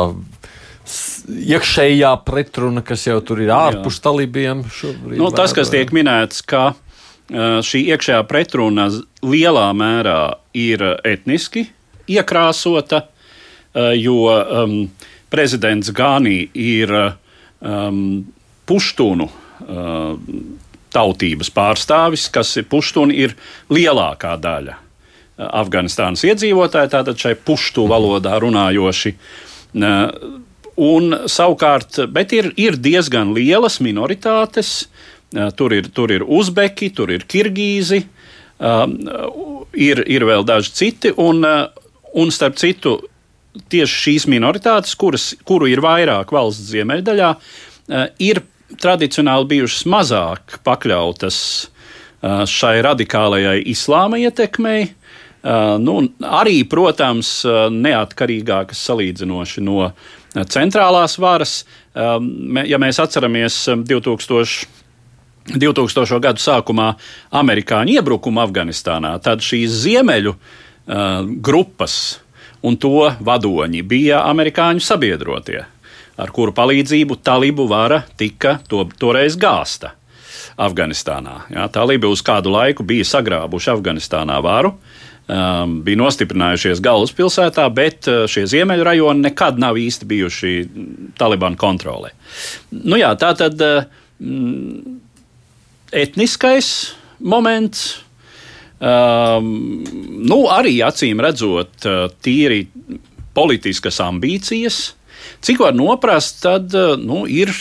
iekšējā pretruna, kas jau tur ir ārpus talībiem. šobrīd Nu, tas, kas tiek minēts, ka šī iekšējā pretruna lielā mērā ir etniski iekrāsota, jo um, prezidents Gānī ir um, puštunu uh, tautības pārstāvis, kas ir puštuni ir lielākā daļa. uh, Afganistānas iedzīvotāji, tātad šai puštu valodā runājoši. Uh, Un savukārt, bet ir, ir diezgan lielas minoritātes. Tur ir, tur ir uzbeki, tur ir kirgīzi, ir, ir vēl daži citi. Un, un starp citu, tieši šīs minoritātes, kuras, kuru ir vairāk valsts ziemeļdaļā, uh, ir tradicionāli bijušas mazāk pakļautas uh, šai radikālajai islāma ietekmei. Uh, nu, arī, protams, neatkarīgākas salīdzinoši no centrālās varas. Ja mēs atceramies um, 2000. 2000. gadu sākumā amerikāņu iebrukumu Afganistānā, tad šīs ziemeļu uh, grupas un to vadoņi bija amerikāņu sabiedrotie, ar kuru palīdzību talibu vara tika to, toreiz gāsta Afganistānā. Jā, talibi uz kādu laiku bija sagrābuši Afganistānā varu. Um, bija nostiprinājušies galvaspilsētā, bet uh, šie ziemeļu rajoni nekad nav īsti bijuši Talibanu kontrolē. Nu jā, tā tad uh, etniskais moments. Um, nu, arī acīm redzot, uh, tīri politiskas ambīcijas. Cik var noprast, tad uh, nu, ir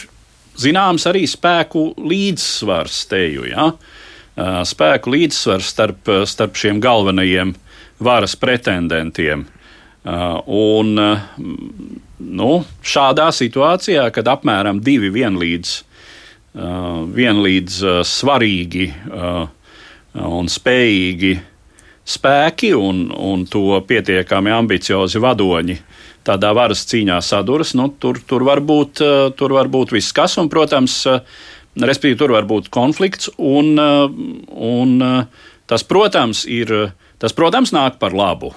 zināms arī spēku līdzsvars teju. Ja? Uh, Spēku līdzsvars starp, starp šiem galvenajiem varas pretendentiem. Un nu, šādā situācijā, kad apmēram divi vienlīdz, vienlīdz svarīgi uh, un spējīgi spēki un, un to pietiekami ambiciozi vadoņi. Tādā varas cīņā saduras, nu, tur, tur, var būt, uh, tur var būt viss kas, un, protams, uh, respektīvi, tur var būt konflikts, un, uh, un tas, protams, ir, tas, protams, nāk par labu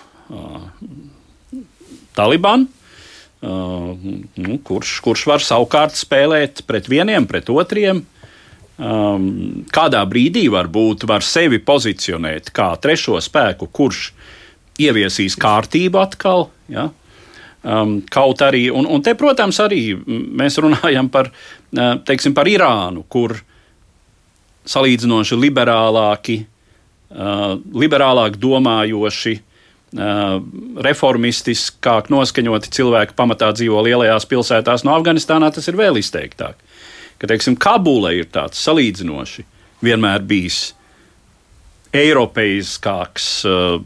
Taliban, nu, kurš, kurš var savukārt spēlēt pret vieniem, pret otriem. Um, kādā brīdī varbūt var sevi pozicionēt kā trešo spēku, kurš ieviesīs kārtību atkal. Ja? Um, kaut arī, un, un te, protams, arī mēs runājam par, uh, teiksim, par Irānu, kur salīdzinoši liberālāki, uh, liberālāk domājoši, uh, reformistiskāk noskaņoti cilvēki pamatā dzīvo lielajās pilsētās. No Afganistānā tas ir vēl izteiktāk. Ka, teiksim, Kabula ir tāds salīdzinoši vienmēr bijis eiropeiskāks, uh,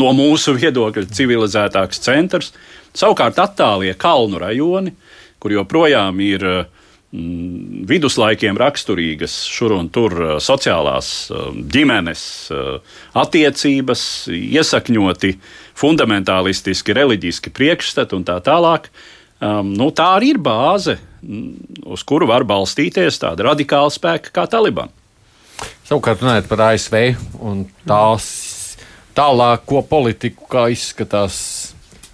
no mūsu viedokļa civilizētāks centrs. Savukārt attālie kalnu rajoni, kur joprojām ir mm, viduslaikiem raksturīgas šur un tur uh, sociālās ģimenes attiecības, iesakņoti fundamentālistiski, reliģiski priekšstati un tā tālāk. Um, nu, tā arī ir bāze, uz kuru var balstīties tāda radikāla spēka kā Taliban. Savukārt, runājot par ASV un tās tālāko politiku, kā izskatās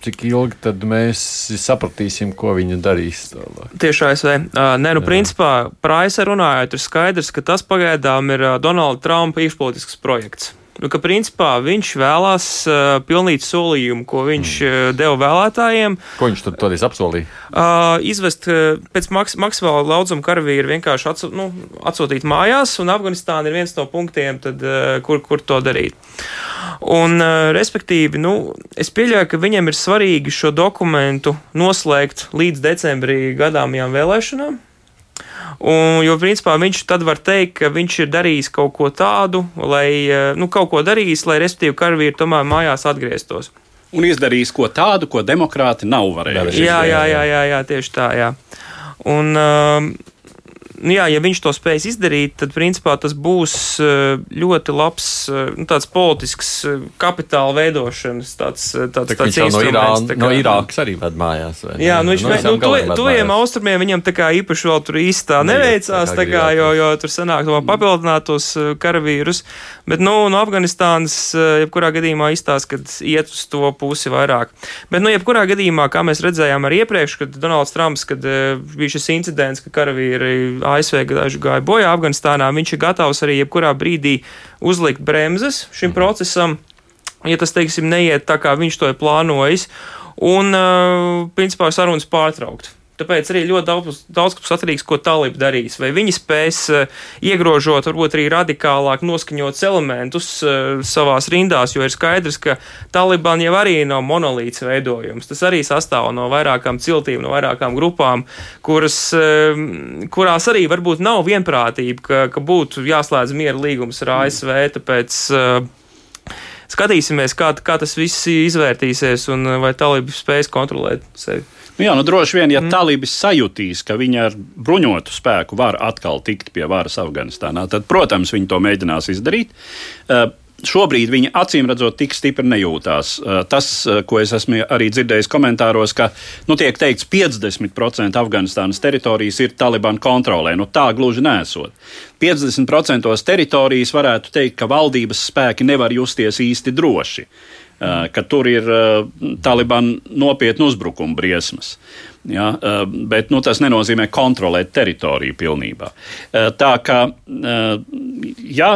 cik ilgi tad mēs sapratīsim, ko viņi darīs. Tālāk. Tieši ASV. Nē, nu, Jā. principā, par ASV runājot, ir skaidrs, ka tas pagaidām ir Donalda Trumpa iekšpolitisks projekts nu, ka principā viņš vēlās uh, pilnīt solījumu, ko viņš uh, deva vēlētājiem. Ko viņš tur toreiz apsolīja? Uh, izvest uh, pēc maks maksimāla laudzuma karavīru vienkārši atsu, nu, atsūtīt mājās, un Afganistāna ir viens no punktiem, tad, uh, kur, kur to darīt. Un, uh, respektīvi, nu, es pieļauju, ka viņiem ir svarīgi šo dokumentu noslēgt līdz decembrī gadāmajām vēlēšanām. Un, jo, principā, viņš tad var teikt, ka viņš ir darījis kaut ko tādu, lai, eh, nu, kaut ko darījis, lai, respektīvi, karavīri tomēr mājās atgrieztos. Un izdarījis ko tādu, ko demokrāti nav varējuši. Jā, jā, jā, jā, jā, tieši tā, jā. Un, uh, jā, ja viņš to spēs izdarīt, tad principā tas būs eh, ļoti labs eh, nu, politisks eh, kapitāla veidošanas tāds, tāds, tā, tāds instruments. No, Irāna, kā, no Irākas arī ved mājās. Jā, nu, viņš no, nu, to, tojiem austrumiem viņam tā kā īpaši vēl tur īstā neveicās, tā kā, jo, jo tur sanāk to papildināt tos karavīrus, bet, nu, no Afganistānas, jebkurā gadījumā izstāsta, ka iet uz to pusi vairāk. Bet, nu, jebkurā gadījumā, kā mēs redzējām arī iepriekš, kad Donalds Trumps, kad bija šis incidents, ka karavīri ASV gāja bojā Afganistānā, viņš ir gatavs arī jebkurā brīdī uzlikt bremzes šim mhm. procesam, ja tas, teiksim, neiet tā, kā viņš to ir plānojis, un, principā, sarunas pārtraukt. Tāpēc arī ļoti daudz, daudz kas atkarīgs, ko Talib darīs. Vai viņi spēs uh, iegrožot, varbūt arī radikālāk noskaņots elementus uh, savās rindās, jo ir skaidrs, ka Taliban jau arī nav monolīts veidojums. Tas arī sastāv no vairākām ciltīm, no vairākām grupām, kuras, uh, kurās arī varbūt nav vienprātība, ka, ka būtu jāslēdz miera līgums ar ASV. Tāpēc, Skatīsimies, kā, kā tas viss izvērtīsies un vai talība spēs kontrolēt sevi. Nu jā, nu droši vien, ja mm. talībis sajutīs, ka viņi ar bruņotu spēku var atkal tikt pie varas Afganistānā, tad, protams, viņi to mēģinās izdarīt. Uh, šobrīd viņi acīm redzot tik stipri nejūtās. Uh, tas, uh, ko es esmu arī dzirdējis komentāros, ka nu, tiek teikts, 50% Afganistānas teritorijas ir Taliban kontrolē. Nu, tā gluži nesot. 50% teritorijas varētu teikt, ka valdības spēki nevar justies īsti droši. Uh, Eh, ka tur ir eh, Taliban nopietni uzbrukuma briesmas. Ja, eh, bet nu, tas nenozīmē kontrolēt teritoriju pilnībā. Tā kā jā,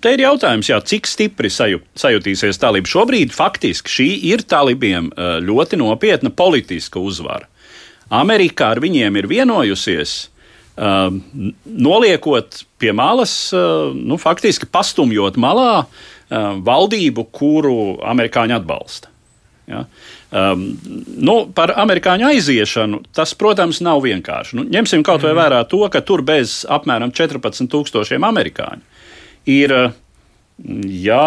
te ir jautājums, jā, cik stipri saju, sajutīsies talība. Šobrīd faktiski šī ir talībiem ļoti nopietna politiska uzvara. Amerikā ar viņiem ir vienojusies. Noliekot pie malas, nu, faktiski pastumjot malā uh, valdību, kuru amerikāņi atbalsta. Ja? Um, nu, par amerikāņu aiziešanu tas, protams, nav vienkārši. Nu, ņemsim kaut vai mhm. vērā to, ka tur bez apmēram 14,000 amerikāņu ir, ja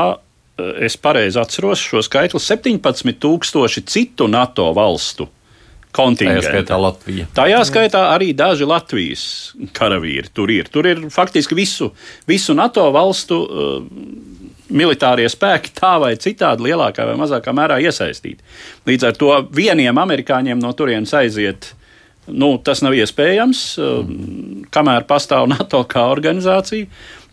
es pareizi atceros šo skaitli, 17,000 citu NATO valstu kontingenti. Tajā skaitā Latvija. Tajā skaitā arī daži Latvijas karavīri tur ir. Tur ir faktiski visu, visu NATO valstu. Uh, militārie spēki tā vai citādi lielākā vai mazākā mērā iesaistīti. Līdz ar to vieniem amerikāņiem no turienes aiziet. Nu, tas nav iespējams, mm. kamēr pastāv <laughs> NATO kā organizācija,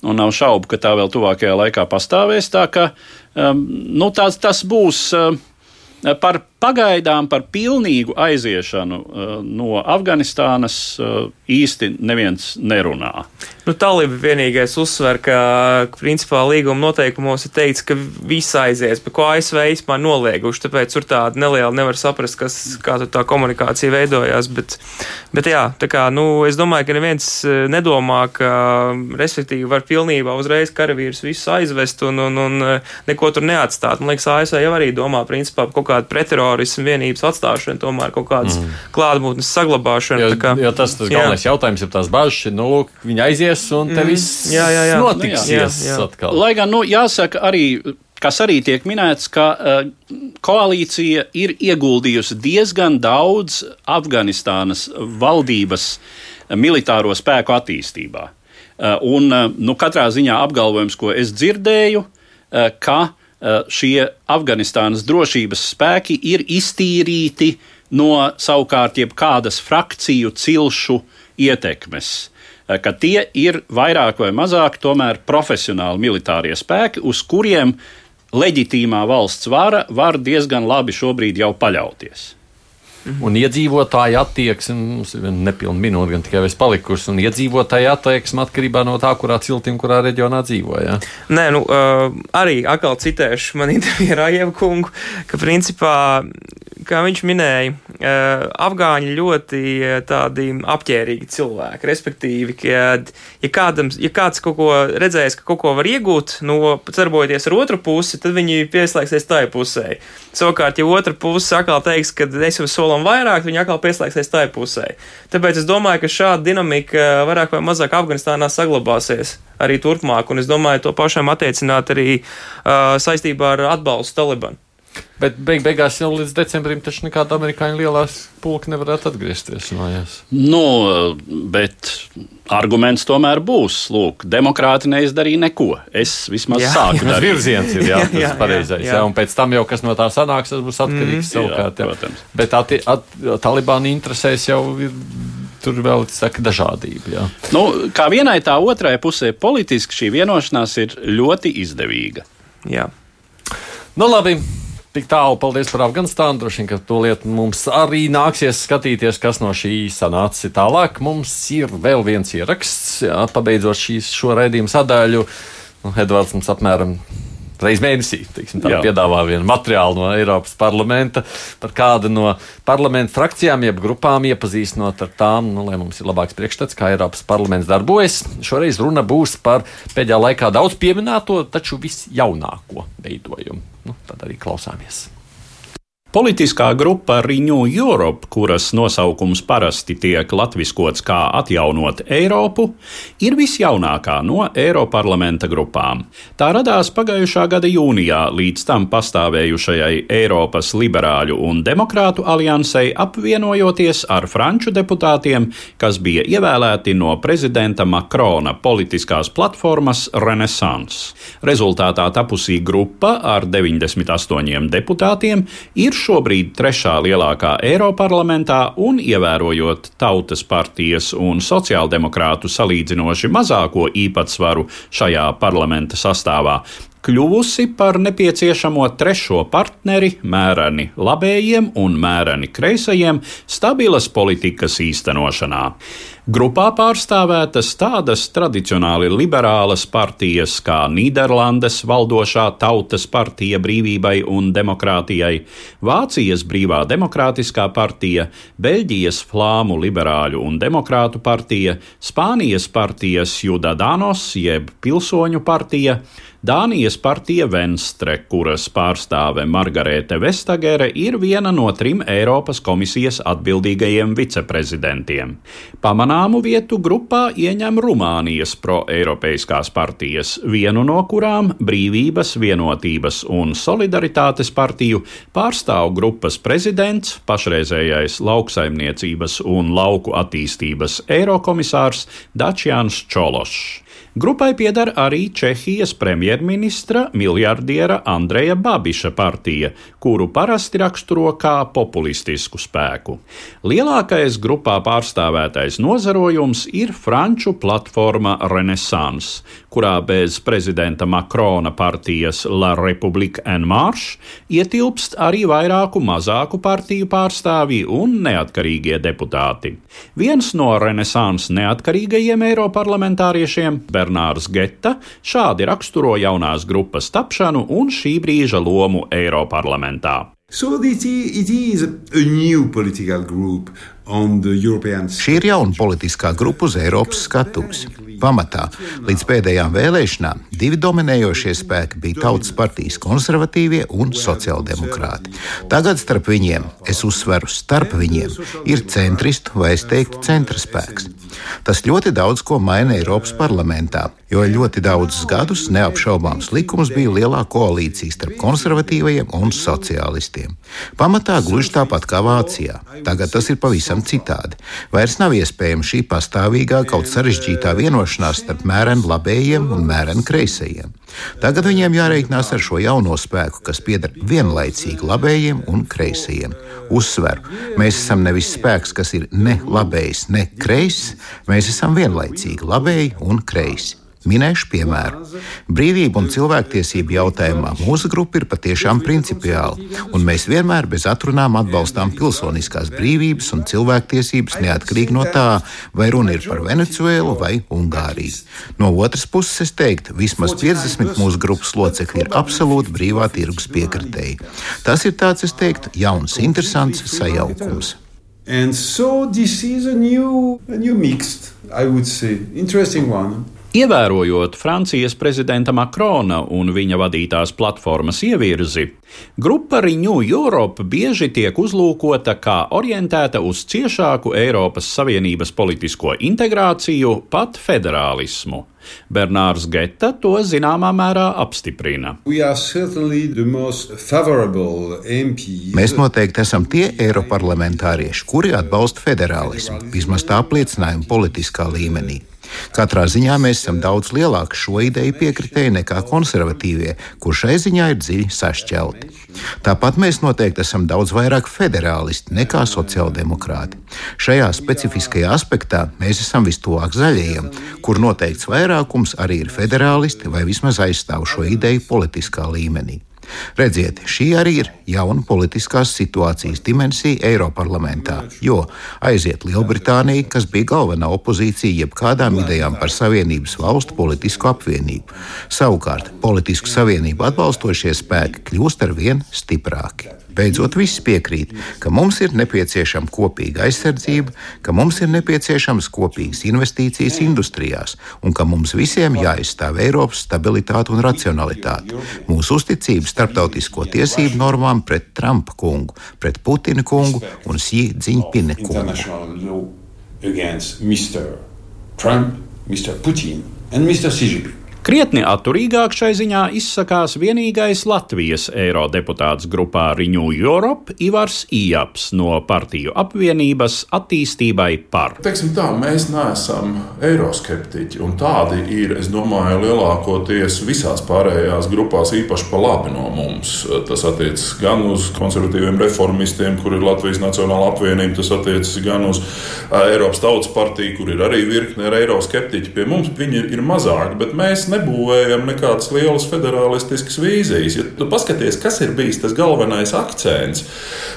un nav šaubu, ka tā vēl tuvākajā laikā pastāvēs. Tā ka, um, nu, tas, tas būs uh, par Pagaidām par pilnīgu aiziešanu uh, no Afganistānas uh, īsti neviens nerunā. Nu, Talība vienīgais uzsver, ka principā līguma noteikumos ir teikts, ka viss aizies, bet ko ASV īstenībā nolieguši. Tāpēc tur tāda neliela nevar saprast, kas, kā tā komunikācija veidojās. Bet, bet jā, tā kā, nu, es domāju, ka neviens uh, nedomā, ka respektīvi var pilnībā uzreiz karavīrus visus aizvest un, un, un neko tur neatstāt. Man liekas, ASV jau arī domā principā par kaut kādu pretterorismu terorismu vienības atstāšanu, tomēr kaut kādas mm. klātbūtnes saglabāšanu. Jo, kā, jo tas ir galvenais jā. jautājums, ir tās bažas, nu, lūk, viņi aizies un te mm. viss jā, jā, jā. notiks. Nu, jā, jā, jā. Lai gan, nu, jāsaka arī kas arī tiek minēts, ka uh, koalīcija ir ieguldījusi diezgan daudz Afganistānas valdības militāro spēku attīstībā. Uh, un, uh, nu, katrā ziņā apgalvojums, ko es dzirdēju, ka Eh, šie Afganistānas drošības spēki ir iztīrīti no savukārt jebkādas frakciju cilšu ietekmes eh, ka tie ir vairāk vai mazāk tomēr profesionāli militārie spēki, uz kuriem leģitīmā valsts vara var diezgan labi šobrīd jau paļauties. Mhm. Un iedzīvotāji attieksme, mums ir nepilna minūte, gan tikai palikusi. Un iedzīvotāji attieksme atkarībā no tā, kurā ciltim, kurā reģionā dzīvo. Ja? Nē, nu, uh, arī atkal citēšu man intervijā ar Aievu kungu, ka principā kā viņš minēja, afgāņi ļoti tādi apģērbīgi cilvēki. Respektīvi, kad ja, kādam, ja kāds kaut ko redzēs, ka kaut ko var iegūt, no darbojoties ar otru pusi, tad viņi pieslēgsies tai pusē. Savukārt, ja otra puse atkal teiks, ka es jums solam vairāk, viņi atkal pieslēgsies tai pusē. Tāpēc es domāju, ka šāda dinamika vairāk vai mazāk Afganistānā saglabāsies arī turpmāk, un es domāju to pašam attiecināt arī uh, saistībā ar atbalstu Talibanu. Bet beig beigās jau līdz decembrim taču nekāda amerikāņu lielās pulka nevarētu atgriezties mājās. Nu, bet arguments tomēr būs. Lūk, demokrāti neizdarīja neko. Es vismaz jā, sāku jā. darīt. virziens ir jā, <laughs> tas jā, pareizais. Jā, jā. jā, un pēc tam jau kas no tā sanāks, tas būs atkarīgs mm, savukārt. Jā, protams. Bet atti, at, Talibāna interesēs jau ir. Tur vēl ir dažādība. Jā. Nu, kā vienai tā otrai pusē politiski šī vienošanās ir ļoti izdevīga. Jā. Nu, labi, Tik tālu paldies par Afganistānu. Droši vien, ka to lietu mums arī nāksies skatīties, kas no šī sanāca tālāk. Mums ir vēl viens ieraksts, jā, pabeidzot šīs, šo raidījumu sadaļu. Nu, Edvards mums apmēram reizes mēnesī teiksim, piedāvā vienu materiālu no Eiropas parlamenta par kādu no parlamenta frakcijām, jeb grupām, iepazīstinot ar tām, nu, lai mums ir labāks priekšstats, kā Eiropas parlaments darbojas. Šoreiz runa būs par pēdējā laikā daudz pieminēto, taču visjaunāko veidojumu. Nu, tad arī klausāmies. Politiskā grupa Renew Europe, kuras nosaukums parasti tiek latviskots kā atjaunot Eiropu, ir visjaunākā no Eiroparlamenta grupām. Tā radās pagājušā gada jūnijā līdz tam pastāvējušajai Eiropas liberāļu un demokrātu aliansei apvienojoties ar franču deputātiem, kas bija ievēlēti no prezidenta Makrona politiskās platformas Renaissance. Rezultātā tapusī grupa ar 98 deputātiem ir šobrīd trešā lielākā Eiroparlamentā un ievērojot Tautas partijas un sociāldemokrātu salīdzinoši mazāko īpatsvaru šajā parlamenta sastāvā, kļuvusi par nepieciešamo trešo partneri mēreni labējiem un mēreni kreisajiem stabilas politikas īstenošanā. Grupā pārstāvētas tādas tradicionāli liberālas partijas kā Nīderlandes valdošā Tautas partija brīvībai un demokrātijai, Vācijas brīvā demokrātiskā partija, Beļģijas flāmu liberāļu un demokrātu partija, Spānijas partijas Judadanos jeb pilsoņu partija, Dānijas partija Venstre, kuras pārstāve Margarete Vestagere, ir viena no trim Eiropas komisijas atbildīgajiem viceprezidentiem. Pamanāmu vietu grupā ieņem Rumānijas pro-eiropeiskās partijas, vienu no kurām Brīvības, vienotības un solidaritātes partiju pārstāv grupas prezidents, pašreizējais lauksaimniecības un lauku attīstības eirokomisārs Dačians Čološs. Grupai pieder arī Čehijas premjerministra miljardiera Andreja Babiša partija, kuru parasti raksturo kā populistisku spēku. Lielākais grupā pārstāvētais nozarojums ir franču platforma Renaissance, kurā bez prezidenta Makrona partijas La Republique en Marche ietilpst arī vairāku mazāku partiju pārstāvji un neatkarīgie deputāti. Viens no Renaissance neatkarīgajiem eiroparlamentāriešiem, Bernārs Geta šādi raksturo jaunās grupas tapšanu un šī brīža lomu Eiroparlamentā. So it is a new political group Šī ir jauna politiskā grupa uz Eiropas skatuves. Pamatā līdz pēdējām vēlēšanām divi dominējošie spēki bija Tautas partijas konservatīvie un sociāldemokrāti. Tagad starp viņiem, es uzsveru, starp viņiem ir centristu vai es teiktu centra spēks. Tas ļoti daudz ko maina Eiropas parlamentā, jo ļoti daudzus gadus neapšaubāms likums bija lielā koalīcija starp konservatīvajiem un sociālistiem. Pamatā gluži tāpat kā Vācijā. Tagad tas ir pavisam citādi. Vairs nav iespējama šī pastāvīgā, kaut sarežģītā vienošanās starp mēreni labējiem un mēreni kreisajiem. Tagad viņiem jārēķinās ar šo jauno spēku, kas pieder vienlaicīgi labējiem un kreisajiem. Uzsveru, mēs esam nevis spēks, kas ir ne labējs, ne kreis, mēs esam vienlaicīgi labēji un kreisi. Minēšu piemēru. Brīvību un cilvēktiesību jautājumā mūsu grupa ir patiešām principiāla, un mēs vienmēr bez atrunām atbalstām pilsoniskās brīvības un cilvēktiesības neatkarīgi no tā, vai runa ir par Venecuēlu vai Ungāriju. No otras puses, es teiktu, vismaz 50 mūsu grupas locekļi ir absolūti brīvā tirgus piekritēji. Tas ir tāds, es teiktu, jauns, interesants sajaukums. And so this is a new, a new mixed, I would say, interesting one. Ievērojot Francijas prezidenta Makrona un viņa vadītās platformas ievirzi, grupa Renew Europe bieži tiek uzlūkota kā orientēta uz ciešāku Eiropas Savienības politisko integrāciju, pat federālismu. Bernārs Geta to zināmā mērā apstiprina. Mēs noteikti esam tie eiroparlamentārieši, kuri atbalsta federālismu, vismaz tā apliecinājuma politiskā līmenī. Katrā ziņā mēs esam daudz lielāki šo ideju piekritēji nekā konservatīvie, kur šai ziņā ir dziļi sašķelti. Tāpat mēs noteikti esam daudz vairāk federālisti nekā sociāldemokrāti. Šajā specifiskajā aspektā mēs esam vistuvāk zaļajiem, kur noteikts vairākums arī ir federālisti vai vismaz aizstāv šo ideju politiskā līmenī. Redziet, šī arī ir jauna politiskās situācijas dimensija Eiroparlamentā, jo aiziet Lielbritānija, kas bija galvenā opozīcija jebkādām idejām par Savienības valstu politisku apvienību. Savukārt, politisku savienību atbalstošie spēki kļūst ar vien stiprāki. Beidzot, viss piekrīt, ka mums ir nepieciešama kopīga aizsardzība, ka mums ir nepieciešamas kopīgas investīcijas industrijās un ka mums visiem jāizstāv Eiropas stabilitāte un racionalitāte. Mūsu uzticības starptautisko tiesību normām pret Trumpa kungu, pret Putina kungu un Xi Jinpinga kungu. Trump, Mr. Putin and Mr. Xi Jinping. Krietni atturīgāk šai ziņā izsakās vienīgais Latvijas eirodeputāts grupā Riņu Europe Ivars Ijaps no partiju apvienības attīstībai par. Teiksim tā, mēs neesam eiroskeptiķi, un tādi ir, es domāju, lielākoties visās pārējās grupās, īpaši pa labi no mums. Tas attiecas gan uz konservatīviem reformistiem, kur ir Latvijas Nacionāla apvienība, tas attiecas gan uz Eiropas Tautas partiju, kur ir arī virkne ar eiroskeptiķi. Pie mums viņi ir, mazāki, bet mēs nebūvējam nekādas lielas federālistiskas vīzijas. Ja tu paskaties, kas ir bijis tas galvenais akcents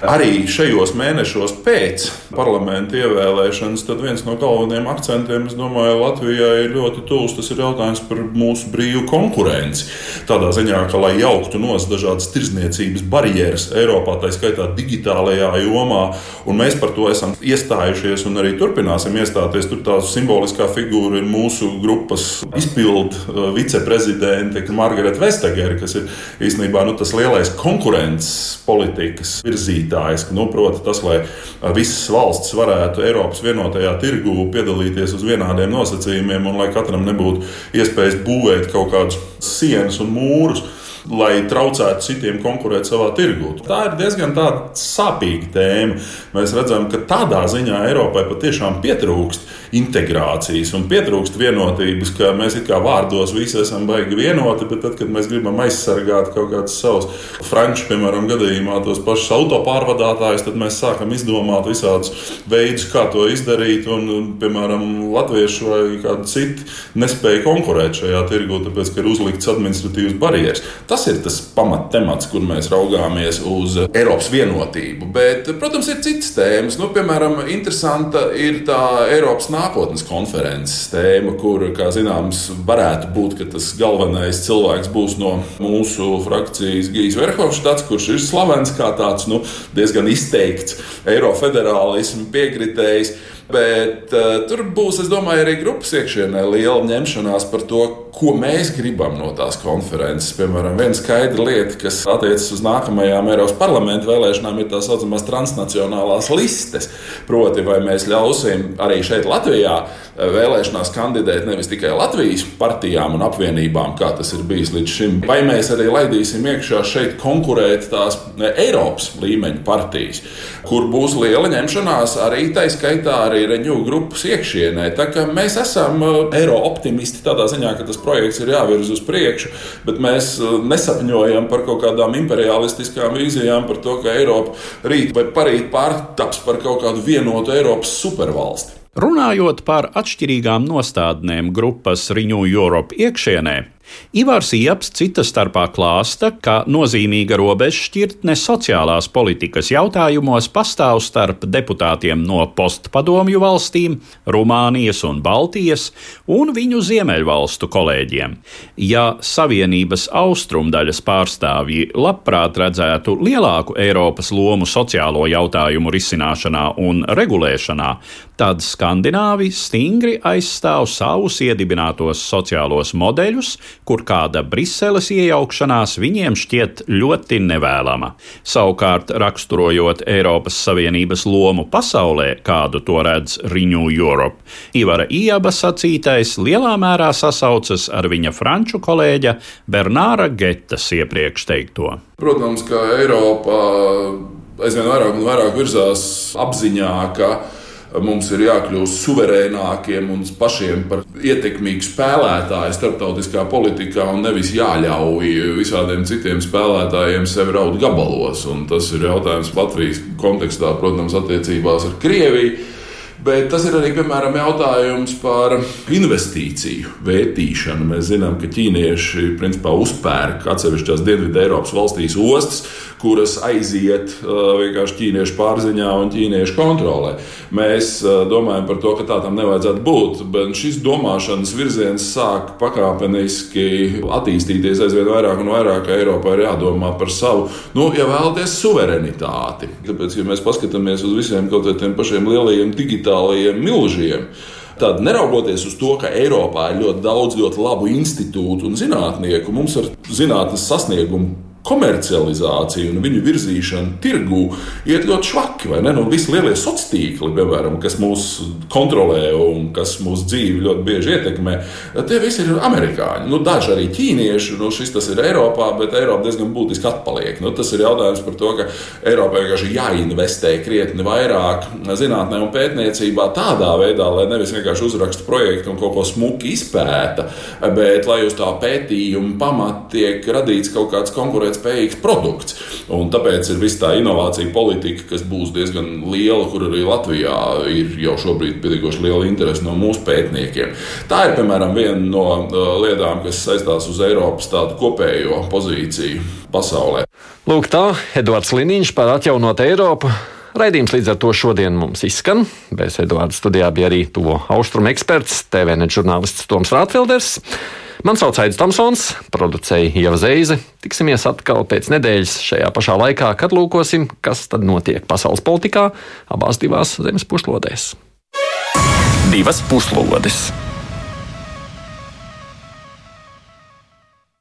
arī šajos mēnešos pēc parlamenta ievēlēšanas, tad viens no galvenajiem akcentiem, es domāju, Latvijai ir ļoti tūs. Tas ir jautājums par mūsu brīvu konkurenci. Tādā ziņā, ka lai jauktu nos dažādas tirzniecības barjeras Eiropā, tā skaitā digitālajā jomā, un mēs par to esam iestājušies un arī turpināsim iestāties. Tur tā simboliskā figūra ir mūsu grupas izpildu viceprezidente Margarita Vestager, kas ir īstenībā nu, tas lielais konkurences politikas virzītājs. Nu, proti, tas, lai visas valstis varētu Eiropas vienotajā tirgū piedalīties uz vienādiem nosacījumiem un lai katram nebūtu iespējas būvēt kaut kādus sienas un mūrus lai traucētu citiem konkurēt savā tirgū. Tā ir diezgan sāpīga tēma. Mēs redzam, ka tādā ziņā Eiropai patiešām pietrūkst integrācijas un pietrūkst vienotības, ka mēs kā vārdos visi esam baigi vienoti, bet tad, kad mēs gribam aizsargāt kaut kādus savus franču, piemēram, gadījumā tos pašus autopārvadātājus, tad mēs sākam izdomāt visādus veidus, kā to izdarīt, un, piemēram, latvieši vai kādi citi nespēja konkurēt šajā tirgu, tāpēc, ka ir uzlikts administratīvas barjeras. Tas ir tas pamattemats, kur mēs raugāmies uz Eiropas vienotību. Bet, protams, ir citas tēmas. Nu, piemēram, interesanta ir tā Eiropas nākotnes konferences tēma, kur, kā zināms, varētu būt, ka tas galvenais cilvēks būs no mūsu frakcijas Gijs Verhofstads, kurš ir slavens kā tāds nu, diezgan izteikts Eirofederālismu piekritējs. Bet uh, tur būs, es domāju, arī grupas iekšienē liela ņemšanās par to, ko mēs gribam no tās konferences. Piemēram, viena skaidra lieta, kas attiecas uz nākamajām Eiropas parlamenta vēlēšanām, ir tā saucamās transnacionālās listes. Proti, vai mēs ļausim arī šeit, Latvijā, vēlēšanās kandidēt nevis tikai Latvijas partijām un apvienībām, kā tas ir bijis līdz šim, vai mēs arī laidīsim iekšā šeit konkurēt tās Eiropas līmeņa partijas, kur būs liela ņemšanās arī tā skaitā arī reņģu grupas iekšienē. Mēs esam uh, eiro optimisti tādā ziņā, ka tas projekts ir jāvirz uz priekšu, bet mēs uh, nesapņojam par kaut kādām imperialistiskām vīzijām, par to, ka Eiropa rīt vai parīt pārtaps par kaut kādu vienotu Eiropas supervalsti. Runājot par atšķirīgām nostādnēm grupas Renew Europe iekšienē, Ivars Ieps cita starpā klāsta, ka nozīmīga robežšķirtne sociālās politikas jautājumos pastāv starp deputātiem no postpadomju valstīm, Rumānijas un Baltijas un viņu ziemeļvalstu kolēģiem. Ja Savienības austrumdaļas pārstāvji labprāt redzētu lielāku Eiropas lomu sociālo jautājumu risināšanā un regulēšanā, tad Skandināvi stingri aizstāv savus iedibinātos sociālos modeļus, kur kāda Briseles iejaukšanās viņiem šķiet ļoti nevēlama. Savukārt, raksturojot Eiropas Savienības lomu pasaulē, kādu to redz Renew Europe, Ivara Iaba sacītais lielā mērā sasaucas ar viņa franču kolēģa Bernāra Getas iepriekš teikto. Protams, ka Eiropa aizvien vairāk un vairāk virzās apziņā, ka Mums ir jākļūst suverēnākiem un pašiem par ietekmīgu spēlētāju starptautiskā politikā un nevis jāļauj visādiem citiem spēlētājiem sevi raud gabalos. Un tas ir jautājums Latvijas kontekstā, protams, attiecībās ar Krieviju. Bet tas ir arī piemēram, jautājums par investīciju vērtīšanu. Mēs zinām, ka ķīnieši principā uzpērk atsevišķās Dienvidu Eiropas valstīs ostas, kuras aiziet vienkārši ķīniešu pārziņā un ķīniešu kontrolē. Mēs domājam par to, ka tā tam nevajadzētu būt, bet šis domāšanas virziens sāk pakāpeniski attīstīties aizvien vairāk un vairāk. Eiropā ir jādomā par savu, nu, ja vēlaties, suverenitāti. Tāpēc, ja mēs paskatāmies uz visiem kaut kādiem pašiem lielajiem digitālajiem milžiem, Tad, neraugoties uz to, ka Eiropā ir ļoti daudz ļoti labu institūtu un zinātnieku, mums ar zinātnes sasniegumu komercializācija un viņu virzīšana tirgū iet ļoti švaki. Nu, visi lielie sociālie tīkli, piemēram, kas mūs kontrolē un kas mūsu dzīvi ļoti bieži ietekmē, tie visi ir amerikāņi. Nu, daži arī ķīnieši, nu, šis tas ir Eiropā, bet Eiropa diezgan būtiski atpaliek. Nu, tas ir jautājums par to, ka Eiropai vienkārši jāinvestē krietni vairāk zinātnē un pētniecībā tādā veidā, lai nevis vienkārši uzraksta projektu un kaut ko smuki izpēta, bet lai uz tā pētījuma pamata tiek radīts kaut kāds konkurence konkurētspējīgs produkts. Un tāpēc ir viss tā inovācija politika, kas būs diezgan liela, kur arī Latvijā ir jau šobrīd pietiekoši liela interese no mūsu pētniekiem. Tā ir piemēram viena no uh, lietām, kas saistās uz Eiropas tādu kopējo pozīciju pasaulē. Lūk, tā Edvards Liniņš par atjaunot Eiropu. Raidījums līdz ar to šodien mums izskan. Bez Eduarda studijā bija arī to austrumu eksperts, TVN žurnālists Toms Rātfelders. Man sauc Aits Tomsons, producēja Ieva Zeize. Tiksimies atkal pēc nedēļas šajā pašā laikā, kad lūkosim, kas tad notiek pasaules politikā abās divās zemes puslodēs. Divas puslodes!